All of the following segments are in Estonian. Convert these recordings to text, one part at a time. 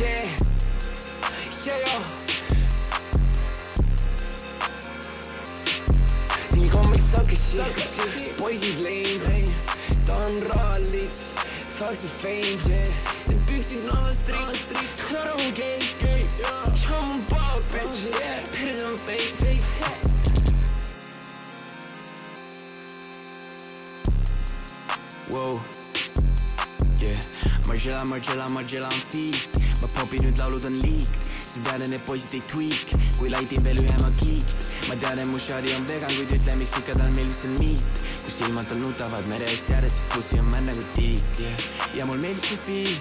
yeah, yeah. nii kommiks sakesi, poisid lame, ta on rallits, fuck's the fame, yeah. Need püksid naastrid, naru on gay, gay, ja mu power bitch, yeah. Perse on fake, fake. Wow. Yeah. Margiela, Margiela, Margiela on feet ma popin nüüd laulud on liik sa tead, et need poisid ei tweak kui laidin veel ühe ma kiikt ma tean, et mu šari on vegan, kuid ütle, miks ikka tal meeldib see miit kus silmad tal nutavad mere eest järjest pussi on männ nagu tiik yeah. ja mul meeldib see feel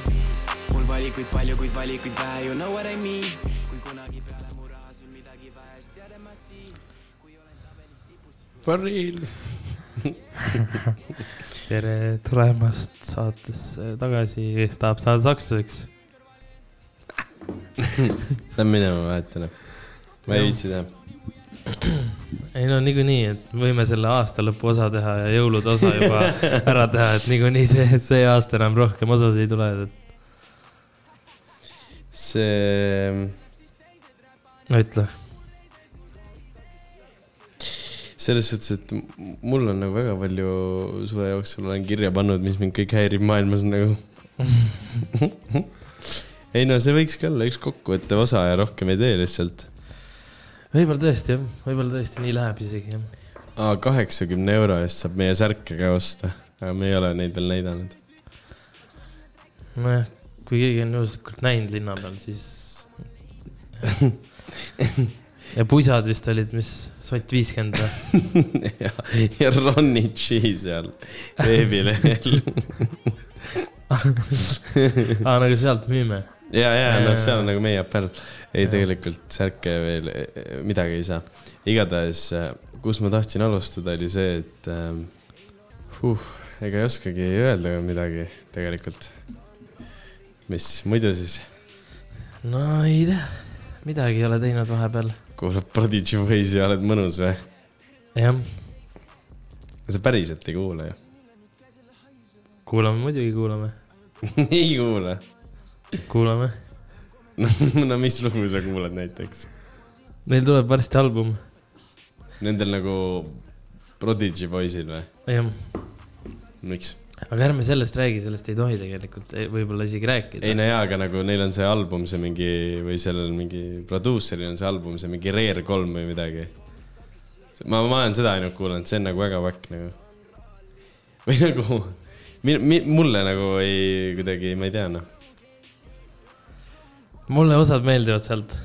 mul valikuid palju, kuid valikuid vähe, you know what I mean kui kunagi peale mu raha sul midagi vaja, siis tead, et ma siin kui olen tabelis tipus, siis Baril. tere tulemast saatesse tagasi, kes tahab saada sakslaseks. Lähme minema vahetame. ma ei viitsi teha. ei no niikuinii, et võime selle aastalõpu osa teha ja jõulude osa juba ära teha, et niikuinii see, see aasta enam rohkem osasid ei tule, et see, no ütle. selles suhtes, et mul on nagu väga palju suve jooksul olen kirja pannud, mis mind kõik häirib maailmas nagu. ei no see võikski olla üks kokkuvõttev osa ja rohkem ei tee lihtsalt. võib-olla tõesti jah, võib-olla tõesti nii läheb isegi jah. kaheksakümne euro eest saab meie särke ka osta, aga me ei ole neid veel näidanud. nojah, kui keegi on juhuslikult näinud linna peal, siis. ja pusad vist olid, mis, sott viiskümmend või? ja, ja Ronny G seal veebilehel. aa, nagu sealt müüme. ja, ja noh, seal on nagu meie apell. ei, tegelikult särke veel eh, midagi ei saa. igatahes, kus ma tahtsin alustada, oli see, et huh, ega ei oskagi öelda midagi tegelikult. mis muidu siis, no ei tea, midagi ei ole teinud vahepeal. kuulad Prodigy Boys'i ja oled mõnus või? jah, sa päriselt ei kuula ju? kuulame muidugi, kuulame, ei kuula. Kuulame. no mis lugu sa kuulad näiteks? Neil tuleb varsti album, Nendel nagu Prodigy Boysil või? jah. miks? aga ärme sellest räägi, sellest ei tohi tegelikult võib-olla isegi rääkida. ei no jaa, aga nagu neil on see album, see mingi või sellel mingi produusseril on see album, see mingi Rare kolm või midagi. ma, ma olen seda ainult kuulanud, see on nagu väga vakk nagu. või nagu, mulle nagu ei, kuidagi, ma ei tea noh. Mulle osad meeldivad sealt.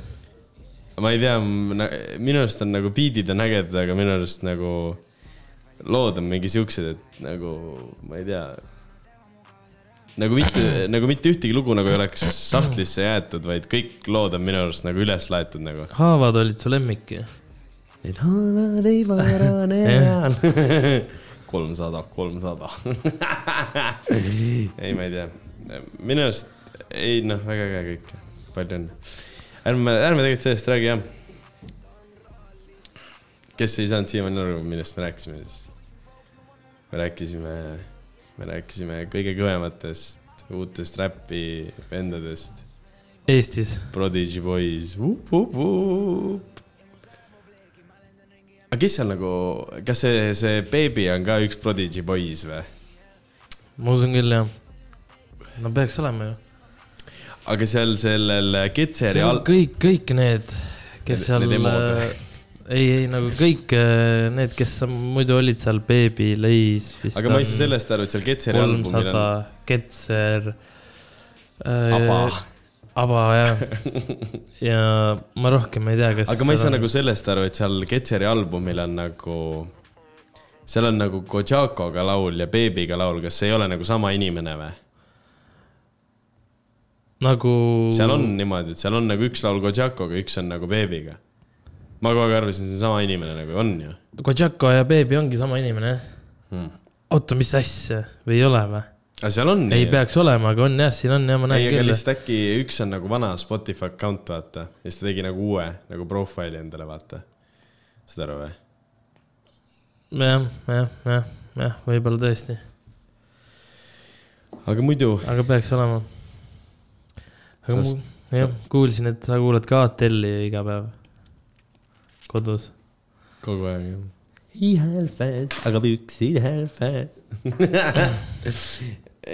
ma ei tea, minu arust on nagu beat'id on ägedad, aga minu arust nagu lood on mingi siuksed, et nagu ma ei tea. nagu mitte, nagu mitte ühtegi lugu nagu ei oleks sahtlisse jäetud, vaid kõik lood on minu arust nagu üles laetud nagu. haavad olid su lemmik. Need haavad ei varane enam. kolmsada, kolmsada. ei, ma ei tea, minu arust ei noh, väga äge kõik, palju õnne. ärme, ärme tegelikult sellest räägi jah. kes ei saanud siiamaani aru, millest me rääkisime siis? me rääkisime, me rääkisime kõige kõvematest uutest räpi vendadest, Eestis. Prodigy Boys. aga kes seal nagu, kas see, see Baby on ka üks Prodigy Boys või? ma usun küll jah. no peaks olema ju. Aga seal sellel Ketseri seal all, kõik, kõik need, kes seal või? ei, ei nagu kõik äh, need, kes muidu olid seal, Baby, Leis. aga ma ei saa sellest aru, et seal Ketseri albumil on, Ketser äh,. Aba. Aba jah. ja ma rohkem ei tea, kas. aga ma ei saa nagu sellest aru, et seal Ketseri albumil on nagu, seal on nagu Kojakoga laul ja Baby'ga laul, kas see ei ole nagu sama inimene või? nagu. seal on niimoodi, et seal on nagu üks laul Kojakoga, üks on nagu Baby'ga. ma kogu aeg arvasin, see on sama inimene nagu on ju Kojako ja Baby ongi sama inimene. hmm.. oota, mis asja või ei ole või? aga seal on ei nii? peaks olema, aga on jah, siin on ja ma ei, näen aga küll. lihtsalt äkki üks on nagu vana Spotify account, vaata. ja siis ta tegi nagu uue nagu profile'i endale, vaata. saad aru või? jah, jah, jah, jah, võib-olla tõesti, aga muidu, aga peaks olema. Aga mu, jah, kuulsin, et sa kuulad ka ATL-i iga päev kodus. kogu aeg jah. ihelfäs, aga püksid helfäs.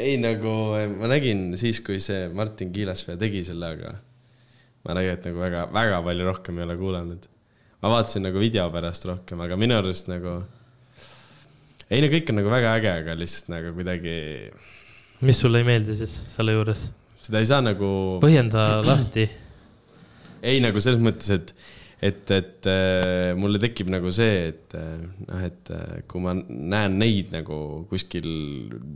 ei nagu ma nägin siis, kui see Martin Kiilasvee tegi selle, aga ma tegelikult nagu väga, väga palju rohkem ei ole kuulanud. ma vaatasin nagu video pärast rohkem, aga minu arust nagu. ei no kõik on nagu väga äge, aga lihtsalt nagu kuidagi, mis sulle ei meeldi siis selle juures? Seda ei saa nagu. põhjenda lahti. ei nagu selles mõttes, et, et, et äh, mulle tekib nagu see, et äh, noh, et äh, kui ma näen neid nagu kuskil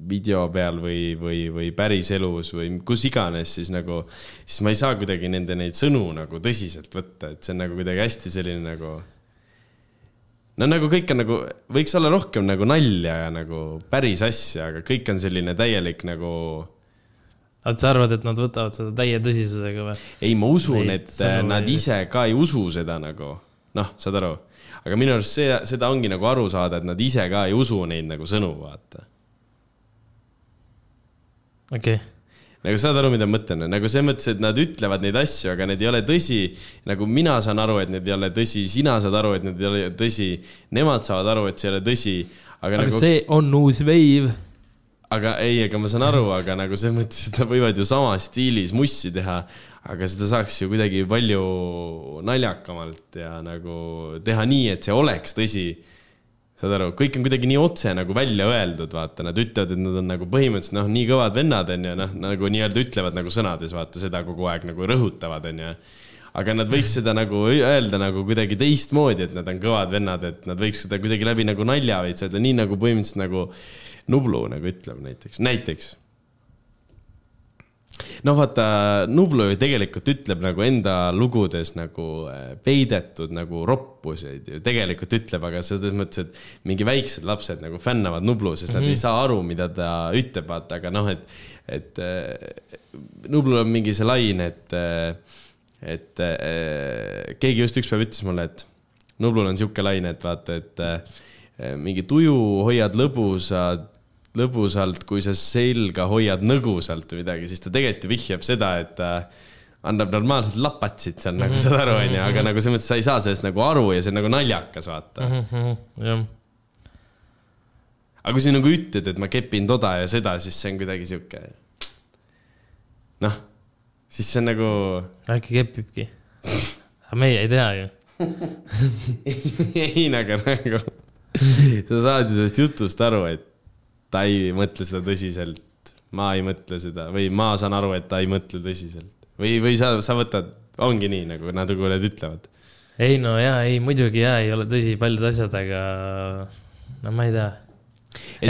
video peal või, või, või päriselus või kus iganes, siis nagu, siis ma ei saa kuidagi nende neid sõnu nagu tõsiselt võtta, et see on nagu kuidagi hästi selline nagu. no nagu kõik on nagu, võiks olla rohkem nagu nalja ja nagu päris asja, aga kõik on selline täielik nagu aga sa arvad, et nad võtavad seda täie tõsisusega või? ei, ma usun, et sõnu äh, nad ei- ise ka ei usu seda nagu, noh, saad aru. aga minu arust see, seda ongi nagu aru saada, et nad ise ka ei usu neid nagu sõnu, vaata. okei okay., nagu saad aru, mida ma mõtlen, nagu selles mõttes, et nad ütlevad neid asju, aga need ei ole tõsi. nagu mina saan aru, et need ei ole tõsi, sina saad aru, et need ei ole tõsi, nemad saavad aru, et see ei ole tõsi. aga, aga nagu, see on uus veiv. Aga ei, aga ma saan aru, aga nagu selles mõttes, et nad võivad ju samas stiilis mussi teha, aga seda saaks ju kuidagi palju naljakamalt ja nagu teha nii, et see oleks tõsi saad aru, kõik on kuidagi nii otse nagu välja öeldud, vaata, nad ütlevad, et nad on nagu põhimõtteliselt noh, nii kõvad vennad on ju, noh nagu nii-öelda ütlevad nagu sõnades, vaata seda kogu aeg nagu rõhutavad, on ju. aga nad võiks seda nagu öelda nagu kuidagi teistmoodi, et nad on kõvad vennad, et nad võiks seda kuidagi läbi nagu nalja veits öelda, nii nagu põhimõtteliselt nagu Nublu nagu ütleb näiteks, näiteks. Noh, vaata Nublu ju tegelikult ütleb nagu enda lugudes nagu äh, peidetud nagu roppuseid ju. Tegelikult ütleb, aga selles mõttes, et mingi väiksed lapsed nagu fännavad Nublu, sest nad mm -hmm. ei saa aru, mida ta ütleb, vaata, aga noh, et, et äh, Nublul on mingi see lain, et, et äh, keegi just üks päev ütles mulle, et Nublul on sihuke lain, et vaata, et mingi tuju hoiad lõbusad lõbusalt, kui sa selga hoiad nõgusalt või midagi, siis ta tegelikult ju vihjab seda, et ta annab normaalselt lapatsit seal nagu saad aru, onju, aga nagu selles mõttes sa ei saa sellest nagu aru ja see on nagu naljakas, vaata. jah, aga kui sa nagu ütled, et ma kepin toda ja seda, siis see on kuidagi sihuke. noh, siis see on nagu, äkki kepibki. aga meie ei tea ju. ei, aga nagu sa saad ju sellest jutust aru, et ta ei mõtle seda tõsiselt. ma ei mõtle seda või ma saan aru, et ta ei mõtle tõsiselt või, või sa, sa võtad, ongi nii nagu nad nagu need ütlevad. ei no jaa, ei muidugi jaa, ei ole tõsi paljud asjad, aga no ma ei tea.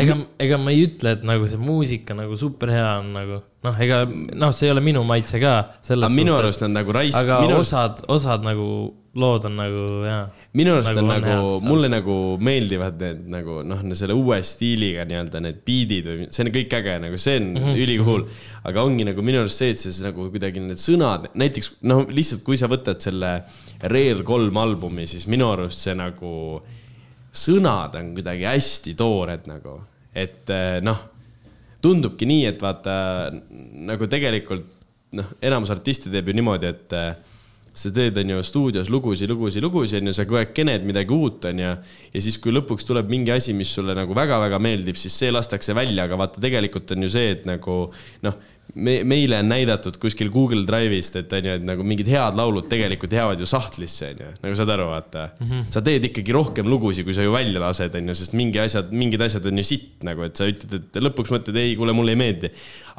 ega, ega ma ei ütle, et nagu see muusika nagu super hea on nagu noh, ega noh, see ei ole minu maitse ka. aga minu arust nad nagu raisk-, aga osad, osad nagu lood on nagu jaa. minu arust nagu on nagu mulle nagu meeldivad need nagu noh, selle uue stiiliga nii-öelda need beat'id või see on kõik äge, nagu see on mm. -hmm. ülicool. aga ongi nagu minu arust see, et siis nagu kuidagi need sõnad, näiteks noh, lihtsalt kui sa võtad selle Rare kolm albumi, siis minu arust see nagu, sõnad on kuidagi hästi toored nagu, et eh, noh tundubki nii, et vaata nagu tegelikult noh, enamus artiste teeb ju niimoodi, et äh, sa teed, on ju stuudios lugusid, lugusid, lugusid, on ju, sa kogu aeg kened midagi uut, on ju. ja siis, kui lõpuks tuleb mingi asi, mis sulle nagu väga-väga meeldib, siis see lastakse välja, aga vaata, tegelikult on ju see, et nagu noh, me, meile on näidatud kuskil Google Drive'ist, et on ju, et nagu mingid head laulud tegelikult jäävad ju sahtlisse, on ju, nagu saad aru, vaata mm. -hmm. sa teed ikkagi rohkem lugusid, kui sa ju välja lased, on ju, sest mingi asjad, mingid asjad on ju sitt nagu, et sa ütled, et lõpuks mõtled, ei, kuule, mulle ei meeldi.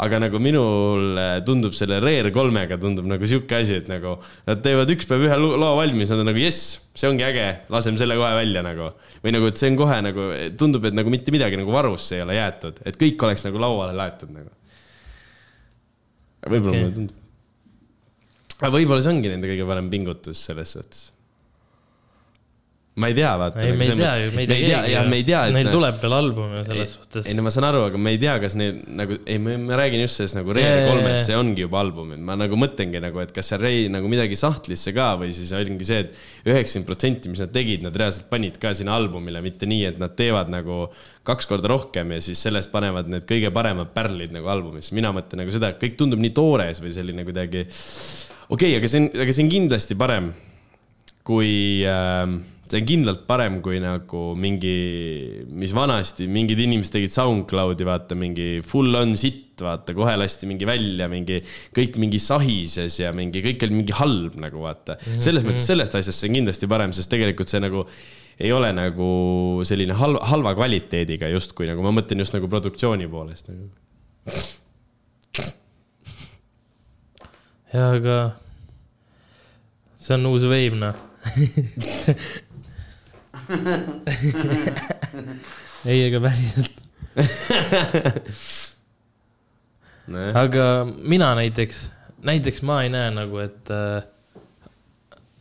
aga nagu minule tundub selle Rare kolmega tundub nagu sihuke asi, et nagu nad teevad üks päev ühe lo- loo valmis, nad on nagu jess, see ongi äge, laseme selle kohe välja nagu. või nagu, et see on kohe nagu, tundub, et nagu mitte midagi nagu varusse ei ole jäetud, et kõik oleks nagu lauale laetud nagu. Võib-olla okay. mulle tundub. aga võib-olla see ongi nende kõige parem pingutus selles suhtes. ma ei tea, vaata. ei, me ei tea ju, me ei tea keegi ja me ei tea, et Neil tuleb veel album ju selles suhtes ei. no ma saan aru, aga me ei tea, kas neil nagu, ei, ma, räägin just sellest nagu Rare kolmest, see ongi juba album, et ma nagu mõtlengi nagu, et kas seal Ray nagu midagi sahtlisse ka või siis ongi see et, et üheksakümmend protsenti, mis nad tegid, nad reaalselt panid ka sinna albumile, mitte nii, et nad teevad nagu kaks korda rohkem ja siis sellest panevad need kõige paremad pärlid nagu albumisse. mina mõtlen nagu seda, et kõik tundub nii toores või selline kuidagi. okei okay,, aga see on, aga see on kindlasti parem kui äh, see on kindlalt parem kui nagu mingi, mis vanasti mingid inimesed tegid SoundCloudi, vaata mingi full on sitt, vaata kohe lasti mingi välja, mingi kõik mingi sahises ja mingi kõik oli mingi halb nagu vaata. selles mõttes sellest asjast see on kindlasti parem, sest tegelikult see nagu ei ole nagu selline halva, halva kvaliteediga justkui nagu ma mõtlen just nagu produktsiooni poolest nagu. ja aga see on uus veib noh. Ei, ega päriselt. Aga mina näiteks, näiteks ma ei näe nagu, et äh,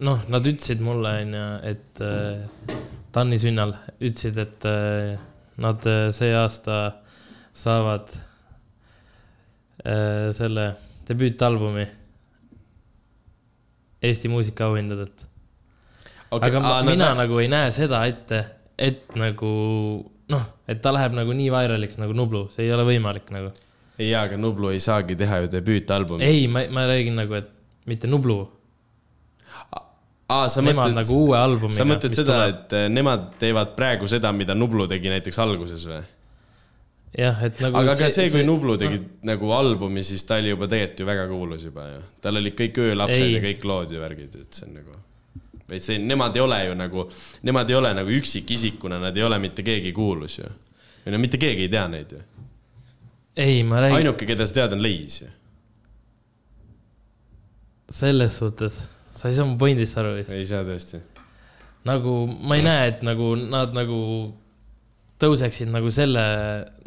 noh, nad ütlesid mulle, onju, et äh, Tanni sünnal ütlesid, et äh, nad see aasta saavad selle debüütalbumi Eesti muusikaauhindadelt okay,. aga ma, mina nad... nagu ei näe seda ette, et nagu noh, et ta läheb nagu nii vairaliks nagu Nublu, see ei ole võimalik nagu. ei aga Nublu ei saagi teha ju debüütalbumit. ei, ma, ma räägin nagu, et mitte Nublu. Aa, sa nemad mõtled, nagu uue albumiga. sa mõtled seda, et eh, nemad teevad praegu seda, mida Nublu tegi näiteks alguses või? jah, et nagu. aga ka see, see, kui Nublu tegi no. nagu albumi, siis ta oli juba tegelikult ju väga kuulus juba ju. tal olid kõik öölapsed ei. ja kõik lood ja värgid, et see on nagu vaid see, nemad ei ole ju nagu, nemad ei ole nagu üksikisikuna, nad ei ole mitte keegi kuulus ju. või no mitte keegi ei tea neid ju. ei, ma räägin. ainuke, keda sa tead, on Leis ju. selles suhtes, sa ei saa mu pointist aru vist. ei saa tõesti. nagu ma ei näe, et nagu nad nagu tõuseksid nagu selle,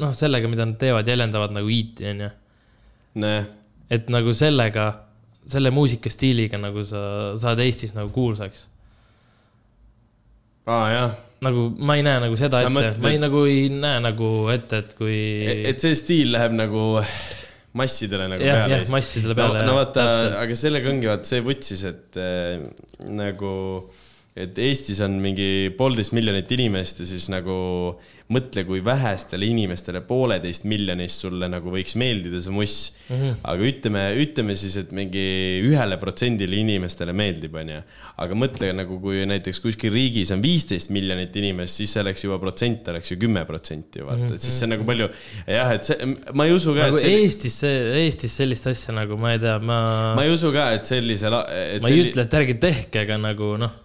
noh, sellega, mida nad teevad, jäljendavad nagu IT-i onju. et nagu sellega selle muusikastiiliga nagu sa saad Eestis nagu kuulsaks aa ah, jah. nagu ma ei näe nagu seda sa ette ma ei nagu ei näe nagu ette, et kui. et see stiil läheb nagu massidele nagu ja, peale. jah, massidele peale. no, vaata, aga sellega ongi vaata see vutsis, et äh, nagu, et Eestis on mingi poolteist miljonit inimest ja siis nagu mõtle, kui vähestele inimestele pooleteist miljonist sulle nagu võiks meeldida see muss mm. -hmm. aga ütleme, ütleme siis, et mingi ühele protsendile inimestele meeldib, onju. aga mõtle nagu, kui näiteks kuskil riigis on viisteist miljonit inimest, siis see oleks juba protsent oleks ju kümme protsenti, vaata -hmm. et siis see on nagu palju. jah, et see, ma ei usu ka. nagu see... Eestis, Eestis sellist asja nagu ma ei tea, ma. ma ei usu ka, et sellise. ma selli... ei ütle, et ärge tehke, aga nagu noh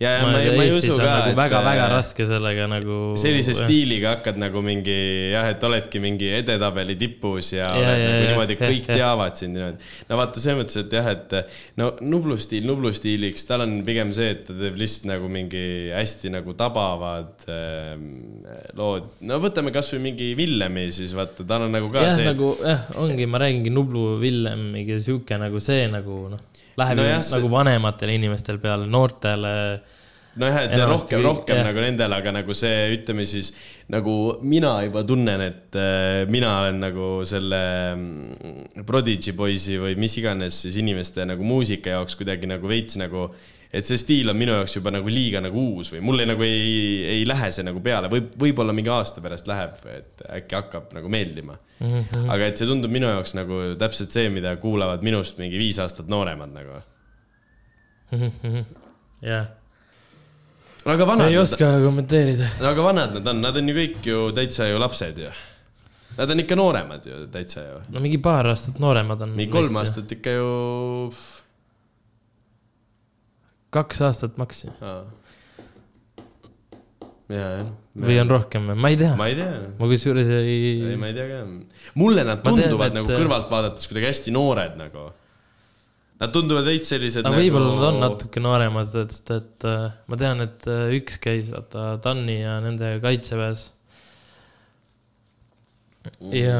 ja, ja ma, ma ei usu ka, nagu et. väga-väga äh, raske sellega nagu. sellise jah. stiiliga hakkad nagu mingi jah, et oledki mingi edetabeli tipus ja, ja, ja nagu ja, niimoodi, kõik ja, teavad sind niimoodi. no vaata, selles mõttes, et jah, et no Nublu stiil Nublu stiiliks, tal on pigem see, et ta teeb lihtsalt nagu mingi hästi nagu tabavad äh, lood. no võtame kasvõi mingi Villemi, siis vaata, tal on nagu ka jah, see. nagu jah, ongi, ma räägingi Nublu, Villem, mingi sihuke nagu see nagu noh läheb no jah, nagu vanematele inimestele peale, noortele. nojah, et rohkem, rohkem jah. nagu nendele, aga nagu see, ütleme siis nagu mina juba tunnen, et äh, mina olen nagu selle mm, Prodigy poisi või mis iganes siis inimeste nagu muusika jaoks kuidagi nagu veits nagu et see stiil on minu jaoks juba nagu liiga nagu uus või mulle nagu ei, ei lähe see nagu peale, võib, võib-olla mingi aasta pärast läheb, et äkki hakkab nagu meeldima mm. -hmm. aga et see tundub minu jaoks nagu täpselt see, mida kuulavad minust mingi viis aastat nooremad nagu. -hmm. jah. aga vanad. ei oska kommenteerida. aga vanad nad on, nad on ju kõik ju täitsa ju lapsed ju. Nad on ikka nooremad ju täitsa ju. no mingi paar aastat nooremad on. mingi kolm aastat ikka ju kaks aastat maks ju. ja, jah. või on rohkem, ma ei tea. ma ei tea. ma kusjuures ei. ei, ma ei tea ka. mulle nad tunduvad tean, et... nagu kõrvalt vaadates kuidagi hästi noored nagu. Nad tunduvad veits sellised. Nagu... võib-olla nad on natuke nooremad, sest et äh, ma tean, et äh, üks käis vaata Tanni ja nende kaitseväes. ja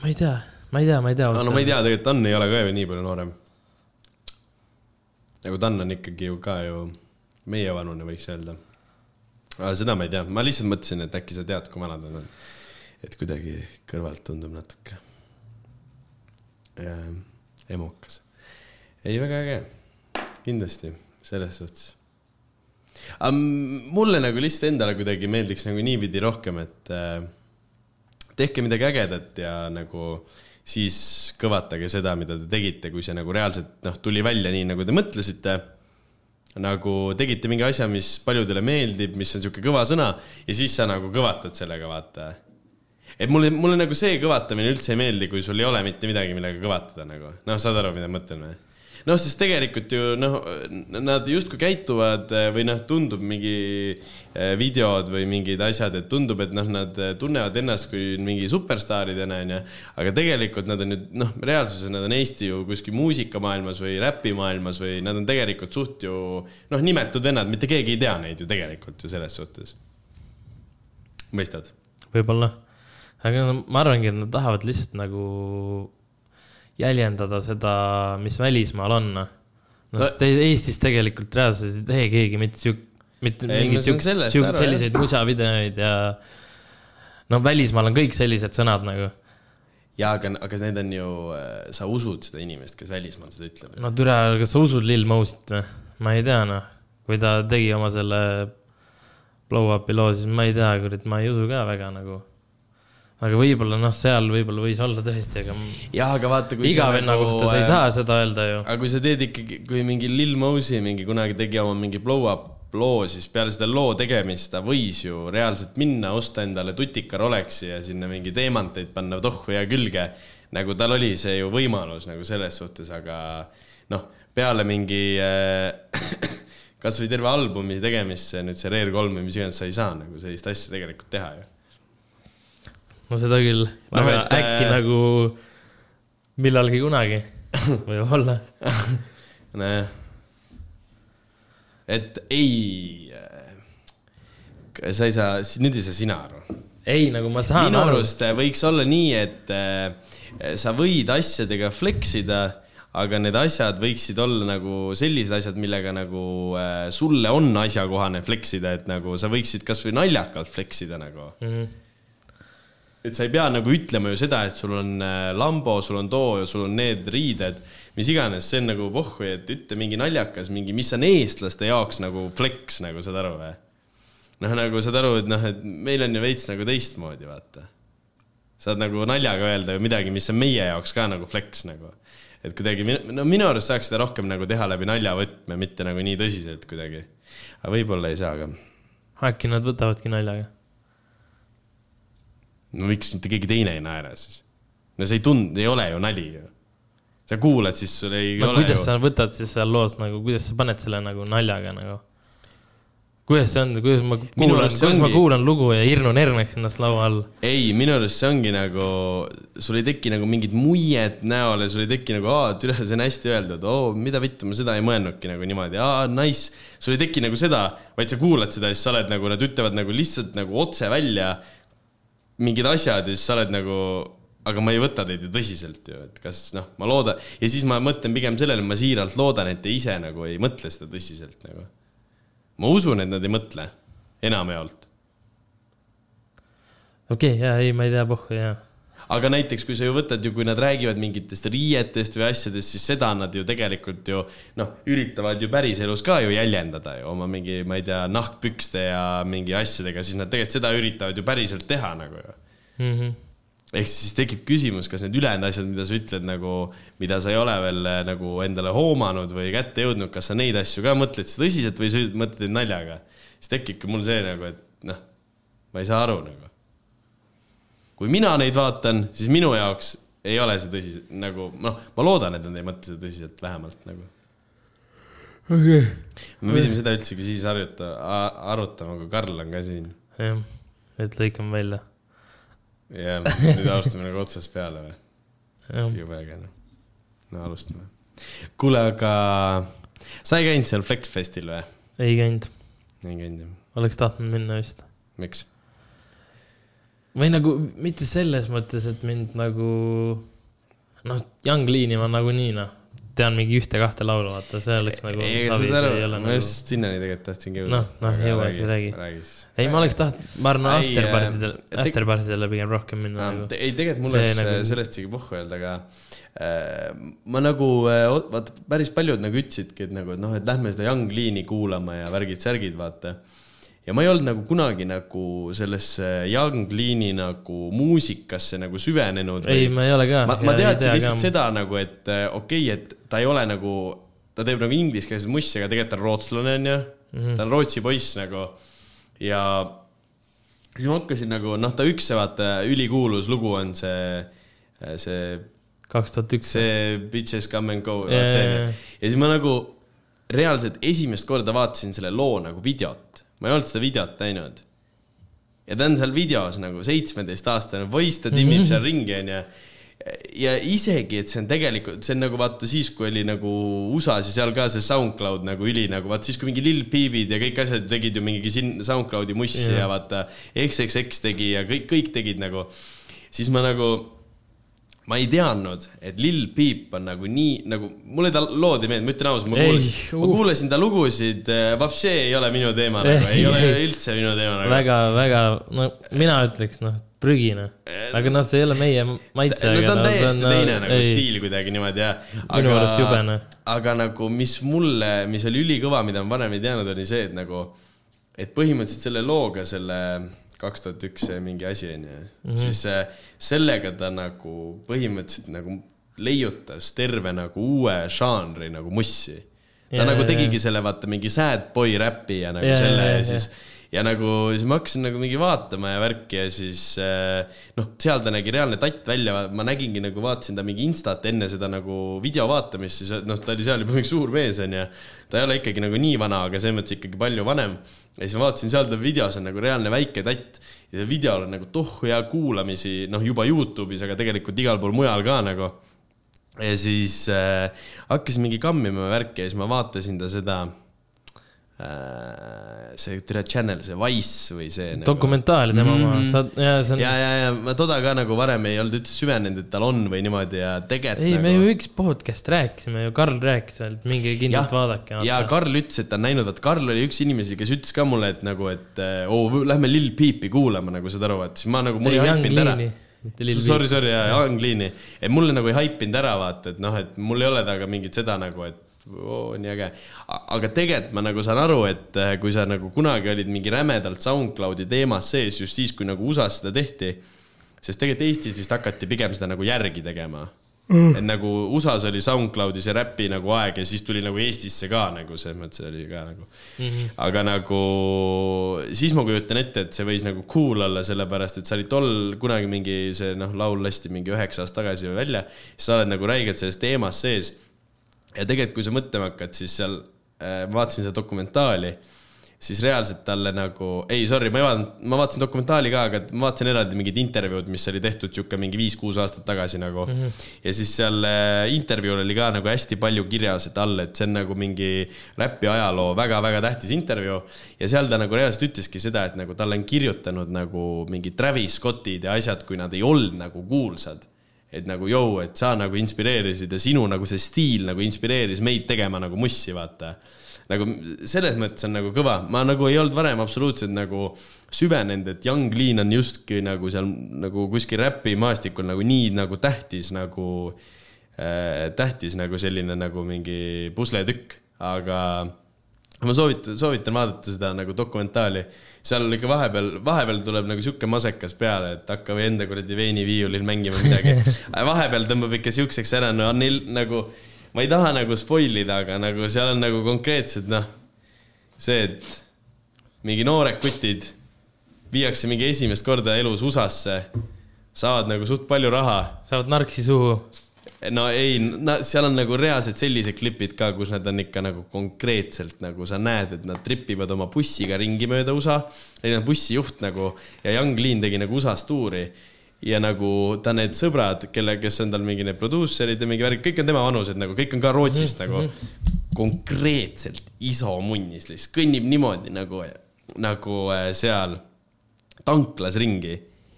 ma ei tea, ma ei tea, ma ei tea. no ma ei tea, tegelikult Tann ei ole ka ju nii palju noorem nagu Dan on ikkagi ju ka ju meievanune, võiks öelda. aga seda ma ei tea, ma lihtsalt mõtlesin, et äkki sa tead, kui vanad nad on. et kuidagi kõrvalt tundub natuke ja, emukas. ei, väga äge, kindlasti, selles suhtes. mulle nagu lihtsalt endale kuidagi meeldiks nagu niipidi rohkem, et äh, tehke midagi ägedat ja nagu siis kõvatage seda, mida te tegite, kui see nagu reaalselt noh, tuli välja nii, nagu te mõtlesite. nagu tegite mingi asja, mis paljudele meeldib, mis on sihuke kõva sõna ja siis sa nagu kõvatad sellega, vaata. et mulle, mulle nagu see kõvatamine üldse ei meeldi, kui sul ei ole mitte midagi, millega kõvatada nagu, noh, saad aru, mida ma mõtlen või? Noh, sest tegelikult ju noh, nad justkui käituvad eh, või noh, tundub mingi eh, videod või mingid asjad, et tundub, et noh, nad eh, tunnevad ennast kui mingi superstaaridena, onju. aga tegelikult nad on ju noh, reaalsuses nad on Eesti ju kuskil muusikamaailmas või räpimaailmas või nad on tegelikult suht ju noh, nimetud vennad, mitte keegi ei tea neid ju tegelikult ju selles suhtes. mõistad? võib-olla, aga ma arvangi, et nad tahavad lihtsalt nagu jäljendada seda, mis välismaal on. noh, sest Eestis tegelikult reaalsuses ei tee keegi mitte siuk-, mitte mingeid siukseid, selliseid musavideoid ja no välismaal on kõik sellised sõnad nagu. ja aga, aga need on ju, sa usud seda inimest, kes välismaal seda ütleb? no türa, kas sa usud Lil Mosit või? ma ei tea, noh, kui ta tegi oma selle blow up'i loo, siis ma ei tea, kurat, ma ei usu ka väga nagu aga võib-olla noh, seal võib-olla võis olla tõesti, aga. jah, aga vaata, kui. iga venna nagu, kohta sa ei saa seda öelda ju. aga kui sa teed ikkagi, kui mingi Lil Mosey mingi kunagi tegi oma mingi blow up loo, siis peale seda loo tegemist ta võis ju reaalselt minna, osta endale tutika Rolexi ja sinna mingi teemanteid panna tohku ja külge. nagu tal oli see ju võimalus nagu selles suhtes, aga noh, peale mingi äh, kasvõi terve albumi tegemist, see nüüd see Rare kolm või mis iganes, sa ei saa nagu sellist asja tegelikult teha ju no seda küll, aga no, et, äkki äh... nagu millalgi kunagi võib-olla nojah, et ei, äh, sa ei saa, nüüd ei saa sina aru. ei, nagu ma saan minu aru. arust äh, võiks olla nii, et äh, sa võid asjadega flex ida aga need asjad võiksid olla nagu sellised asjad, millega nagu äh, sulle on asjakohane flex ida, et nagu sa võiksid kasvõi naljakalt flex ida nagu mm. -hmm et sa ei pea nagu ütlema ju seda, et sul on äh, lambo, sul on too ja sul on need riided, mis iganes, see on nagu pohhu, et ütle mingi naljakas, mingi, mis on eestlaste jaoks nagu flex, nagu saad aru või? noh, nagu saad aru, et noh, et meil on ju veits nagu teistmoodi, vaata. saad nagu naljaga öelda ju midagi, mis on meie jaoks ka nagu flex nagu. et kuidagi, no minu arust saaks seda rohkem nagu teha läbi naljavõtme, mitte nagu nii tõsiselt kuidagi. aga võib-olla ei saa ka. äkki nad võtavadki naljaga no miks mitte keegi teine ei naera siis? no see ei tund-, ei ole ju nali ju. sa kuulad, siis sul ei no, ole kuidas ju. sa võtad siis seal loos nagu, kuidas sa paned selle nagu naljaga nagu? kuidas see on, kuidas ma kuulan, kuidas ongi... ma kuulan lugu ja hirnun herneks ennast laua all? ei, minu arust see ongi nagu, sul ei teki nagu mingit muiet näole, sul ei teki nagu, aa, türa, see on hästi öeldud, oo, mida vittu, ma seda ei mõelnudki nagu niimoodi, aa, nice. sul ei teki nagu seda, vaid sa kuulad seda ja siis sa oled nagu, nad ütlevad nagu lihtsalt nagu otse välja mingid asjad ja siis sa oled nagu, aga ma ei võta teid ju tõsiselt ju, et kas noh, ma loodan ja siis ma mõtlen pigem sellele, ma siiralt loodan, et te ise nagu ei mõtle seda tõsiselt nagu. ma usun, et nad ei mõtle, enamjaolt. okei okay,, jaa, ei, ma ei tea, pohhu, jaa aga näiteks, kui sa ju võtad ju, kui nad räägivad mingitest riietest või asjadest, siis seda nad ju tegelikult ju noh, üritavad ju päriselus ka ju jäljendada ju oma mingi, ma ei tea, nahkpükste ja mingi asjadega, siis nad tegelikult seda üritavad ju päriselt teha nagu ju mm. -hmm ehk siis tekib küsimus, kas need ülejäänud asjad, mida sa ütled nagu, mida sa ei ole veel eh, nagu endale hoomanud või kätte jõudnud, kas sa neid asju ka mõtled siis tõsiselt või sa mõtled naljaga? siis tekibki mul see nagu, et noh, ma ei saa aru nagu kui mina neid vaatan, siis minu jaoks ei ole see tõsi, nagu noh, ma loodan, et nad ei mõtle seda tõsiselt, vähemalt nagu. okei okay.. me pidime seda üldsegi siis harjuta, arutama, kui Karl on ka siin. jah, et lõikame välja. jah, nüüd alustame nagu otsast peale või? jube äge noh. no alustame. kuule, aga sa ei käinud seal Flex Festil või? ei käinud. ei käinud jah? oleks tahtnud minna vist. miks? Või nagu mitte selles mõttes, et mind nagu noh, Young Lean'i ma nagunii noh, tean mingi ühte-kahte laulu, vaata, see oleks nagu. ma just sinnani tegelikult tahtsingi jõuda. Noh, noh, jõua siis räägi. ei, ma oleks tahtnud, ma arvan, afterpartidele äh,, afterpartidele pigem rohkem minna nagu. ei, tegelikult mul oleks nagu- nagu... sellest isegi pohhu öelda, aga äh, ma nagu, vaata, päris paljud nagu ütlesidki, et nagu, et noh, et lähme seda Young Lean'i kuulama ja värgid-särgid, vaata. Ja ma ei olnud nagu kunagi nagu sellesse Young Lean'i nagu muusikasse nagu süvenenud. ei, ma ei ole ka. ma, ma teadsin lihtsalt seda nagu, et äh, okei okay,, et ta ei ole nagu, ta teeb nagu ingliskeelset mussi, aga tegelikult ta on rootslane onju. -hmm. ta on Rootsi poiss nagu ja siis ma hakkasin nagu noh, ta üks see vaata ülikuulus lugu on see, see, kaks tuhat üks. see Bitches come and go yeah,. jaa, jaa. ja siis ma nagu reaalselt esimest korda vaatasin selle loo nagu videot, ma ei olnud seda videot näinud ja ta on seal videos nagu seitsmeteistaastane poiss, ta timmib seal ringi, onju. ja isegi, et see on tegelikult, see on nagu vaata siis, kui oli nagu USA-s ja seal ka see SoundCloud nagu üli nagu vaata siis, kui mingi Lil Peep'id ja kõik asjad tegid ju mingi siin SoundCloudi mussi yeah. ja vaata XXX tegi ja kõik, kõik tegid nagu, siis ma nagu ma ei teadnud, et Lil Peep on nagu nii nagu, mulle ta lood ei meeldi, ma ütlen ausalt, ma kuulasin, ma uh. kuulasin ta lugusid, Vapše ei ole minu teema nagu, ei ole üldse minu teema nagu. väga, väga, no mina ütleks, noh, prügina. aga noh, see ei ole meie maitse. no ta on täiesti teine nagu ei. stiil kuidagi niimoodi ja. Minu arust jubene.. aga nagu, mis mulle, mis oli ülikõva, mida ma varem ei teadnud, oli see, et nagu, et põhimõtteliselt selle looga selle kaks tuhat üks mingi asi onju, Mhm. siis äh, sellega ta nagu põhimõtteliselt nagu leiutas terve nagu uue žanri nagu mussi. ta Jaa, nagu tegigi selle vaata mingi sad boy räpi ja nagu Jaa, selle ja jaa, siis ja nagu siis ma hakkasin nagu mingi vaatama ja värki ja siis äh, noh, seal ta nägi reaalne tatt välja, ma nägingi nagu vaatasin ta mingi instat enne seda nagu video vaatamist, siis noh, ta oli seal juba mingi suur mees onju. ta ei ole ikkagi nagu nii vana, aga selles mõttes ikkagi palju vanem. ja siis ma vaatasin seal ta videos on nagu reaalne väike tatt ja seal videol on nagu tohu hea kuulamisi, noh juba Youtube'is, aga tegelikult igal pool mujal ka nagu ja siis äh, hakkasin mingi kammima värki ja siis ma vaatasin ta seda see tere channel, see Wise või see nagu,. dokumentaali tema oma, sa, ja see on, ja, ja, ja ma toda ka nagu varem ei olnud üldse süvenenud, et tal on või niimoodi ja tegelikult ei, nagu... me ju üks podcast rääkisime ju, Karl rääkis veel, et minge kindlalt vaadake. ja Karl ütles, et ta on näinud, vaat Karl oli üks inimesi, kes ütles ka mulle, et nagu, et äh, oo, lähme Lil Peepi kuulama nagu saad aru, et siis ma nagu, mul ei haipinud ära. Sorry, sorry, jaa, Young Lean'i. et mulle nagu ei haipinud ära, vaata, et noh, et mul ei ole temaga mingit seda nagu, et oo, nii äge. aga tegelikult ma nagu saan aru, et äh, kui sa nagu kunagi olid mingi rämedalt SoundCloudi teemas sees, just siis, kui nagu USA-s seda tehti, sest tegelikult Eestis vist hakati pigem seda nagu järgi tegema mm.. et nagu USA-s oli SoundCloudis ja räpi nagu aeg ja siis tuli nagu Eestisse ka nagu selles mõttes oli ka nagu mm. -hmm. aga nagu siis ma kujutan ette, et see võis nagu cool olla, sellepärast et sa olid tol kunagi mingi see noh, laul lasti mingi üheksa aastat tagasi välja, siis sa oled nagu räigelt selles teemas sees. Ja tegelikult, kui sa mõtlema hakkad, siis seal äh, ma vaatasin seda dokumentaali siis reaalselt talle nagu, ei sorry, ma ei vaadanud, ma vaatasin dokumentaali ka, aga ma vaatasin eraldi mingid intervjuud, mis oli tehtud sihuke mingi viis-kuus aastat tagasi nagu mm. -hmm. ja siis seal äh, intervjuul oli ka nagu hästi palju kirjas, et all, et see on nagu mingi räpi ajaloo väga-väga tähtis intervjuu. ja seal ta nagu reaalselt ütleski seda, et nagu talle on kirjutanud nagu mingid Travis Scottid ja asjad, kui nad ei olnud nagu kuulsad et nagu jõu, et sa nagu inspireerisid ja sinu nagu see stiil nagu inspireeris meid tegema nagu mussi, vaata. Nagu selles mõttes on nagu kõva, ma nagu ei olnud varem absoluutselt nagu süvenenud, et Young Lean on justkui nagu seal nagu kuskil räpimaastikul nagu nii nagu tähtis nagu äh,, tähtis nagu selline nagu mingi pusletükk, aga ma soovitan, soovitan vaadata seda nagu dokumentaali. Seal ikka vahepeal, vahepeal tuleb nagu sihuke masekas peale, et hakka või enda kuradi veiniviiulil mängima midagi. vahepeal tõmbab ikka siukseks ära, no neil nagu, ma ei taha nagu spoil ida, aga nagu seal on nagu konkreetselt noh, see, et mingi noored kutid viiakse mingi esimest korda elus USA-sse, saavad nagu suht palju raha saavad narksi suhu. No ei, seal on nagu reaalselt sellised klipid ka, kus nad on ikka nagu konkreetselt nagu sa näed, et nad tripivad oma bussiga ringi mööda USA. Neil on bussijuht nagu ja Young Lean tegi nagu USA-s tuuri ja nagu ta need sõbrad, kelle, kes on tal mingi need produusserid ja mingi värk, kõik on tema vanused nagu, kõik on ka Rootsist nagu. konkreetselt iso munnis lihtsalt kõnnib niimoodi nagu, nagu äh, seal tanklas ringi,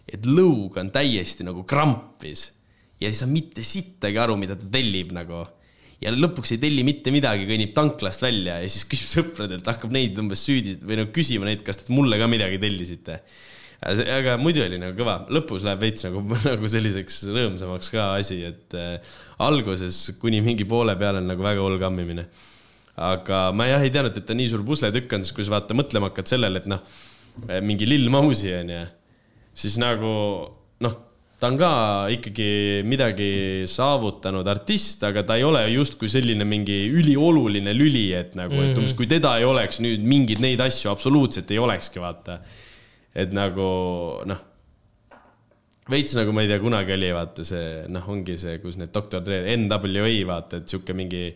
et lõug on täiesti nagu krampis ja ei saa mitte sittagi aru, mida ta tellib nagu. ja lõpuks ei telli mitte midagi, kõnnib tanklast välja ja siis küsib sõpradelt, hakkab neid umbes süüdi või nagu küsima neid, kas te mulle ka midagi tellisite. aga muidu oli nagu kõva, lõpus läheb veits nagu, nagu selliseks rõõmsamaks ka asi, et äh, alguses kuni mingi poole peale on nagu väga hull kammimine. aga ma jah ei teadnud, et ta nii suur pusletükk on, siis kui sa vaata mõtlema hakkad sellele, et noh, mingi Lill Mausi on ju, siis nagu noh, ta on ka ikkagi midagi saavutanud artist, aga ta ei ole justkui selline mingi ülioluline lüli, et nagu, et umbes kui teda ei oleks nüüd mingeid neid asju absoluutselt ei olekski, vaata. et nagu noh, veits nagu ma ei tea, kunagi oli vaata see noh, ongi see, kus need Doktor Dre, NWA vaata, et sihuke mingi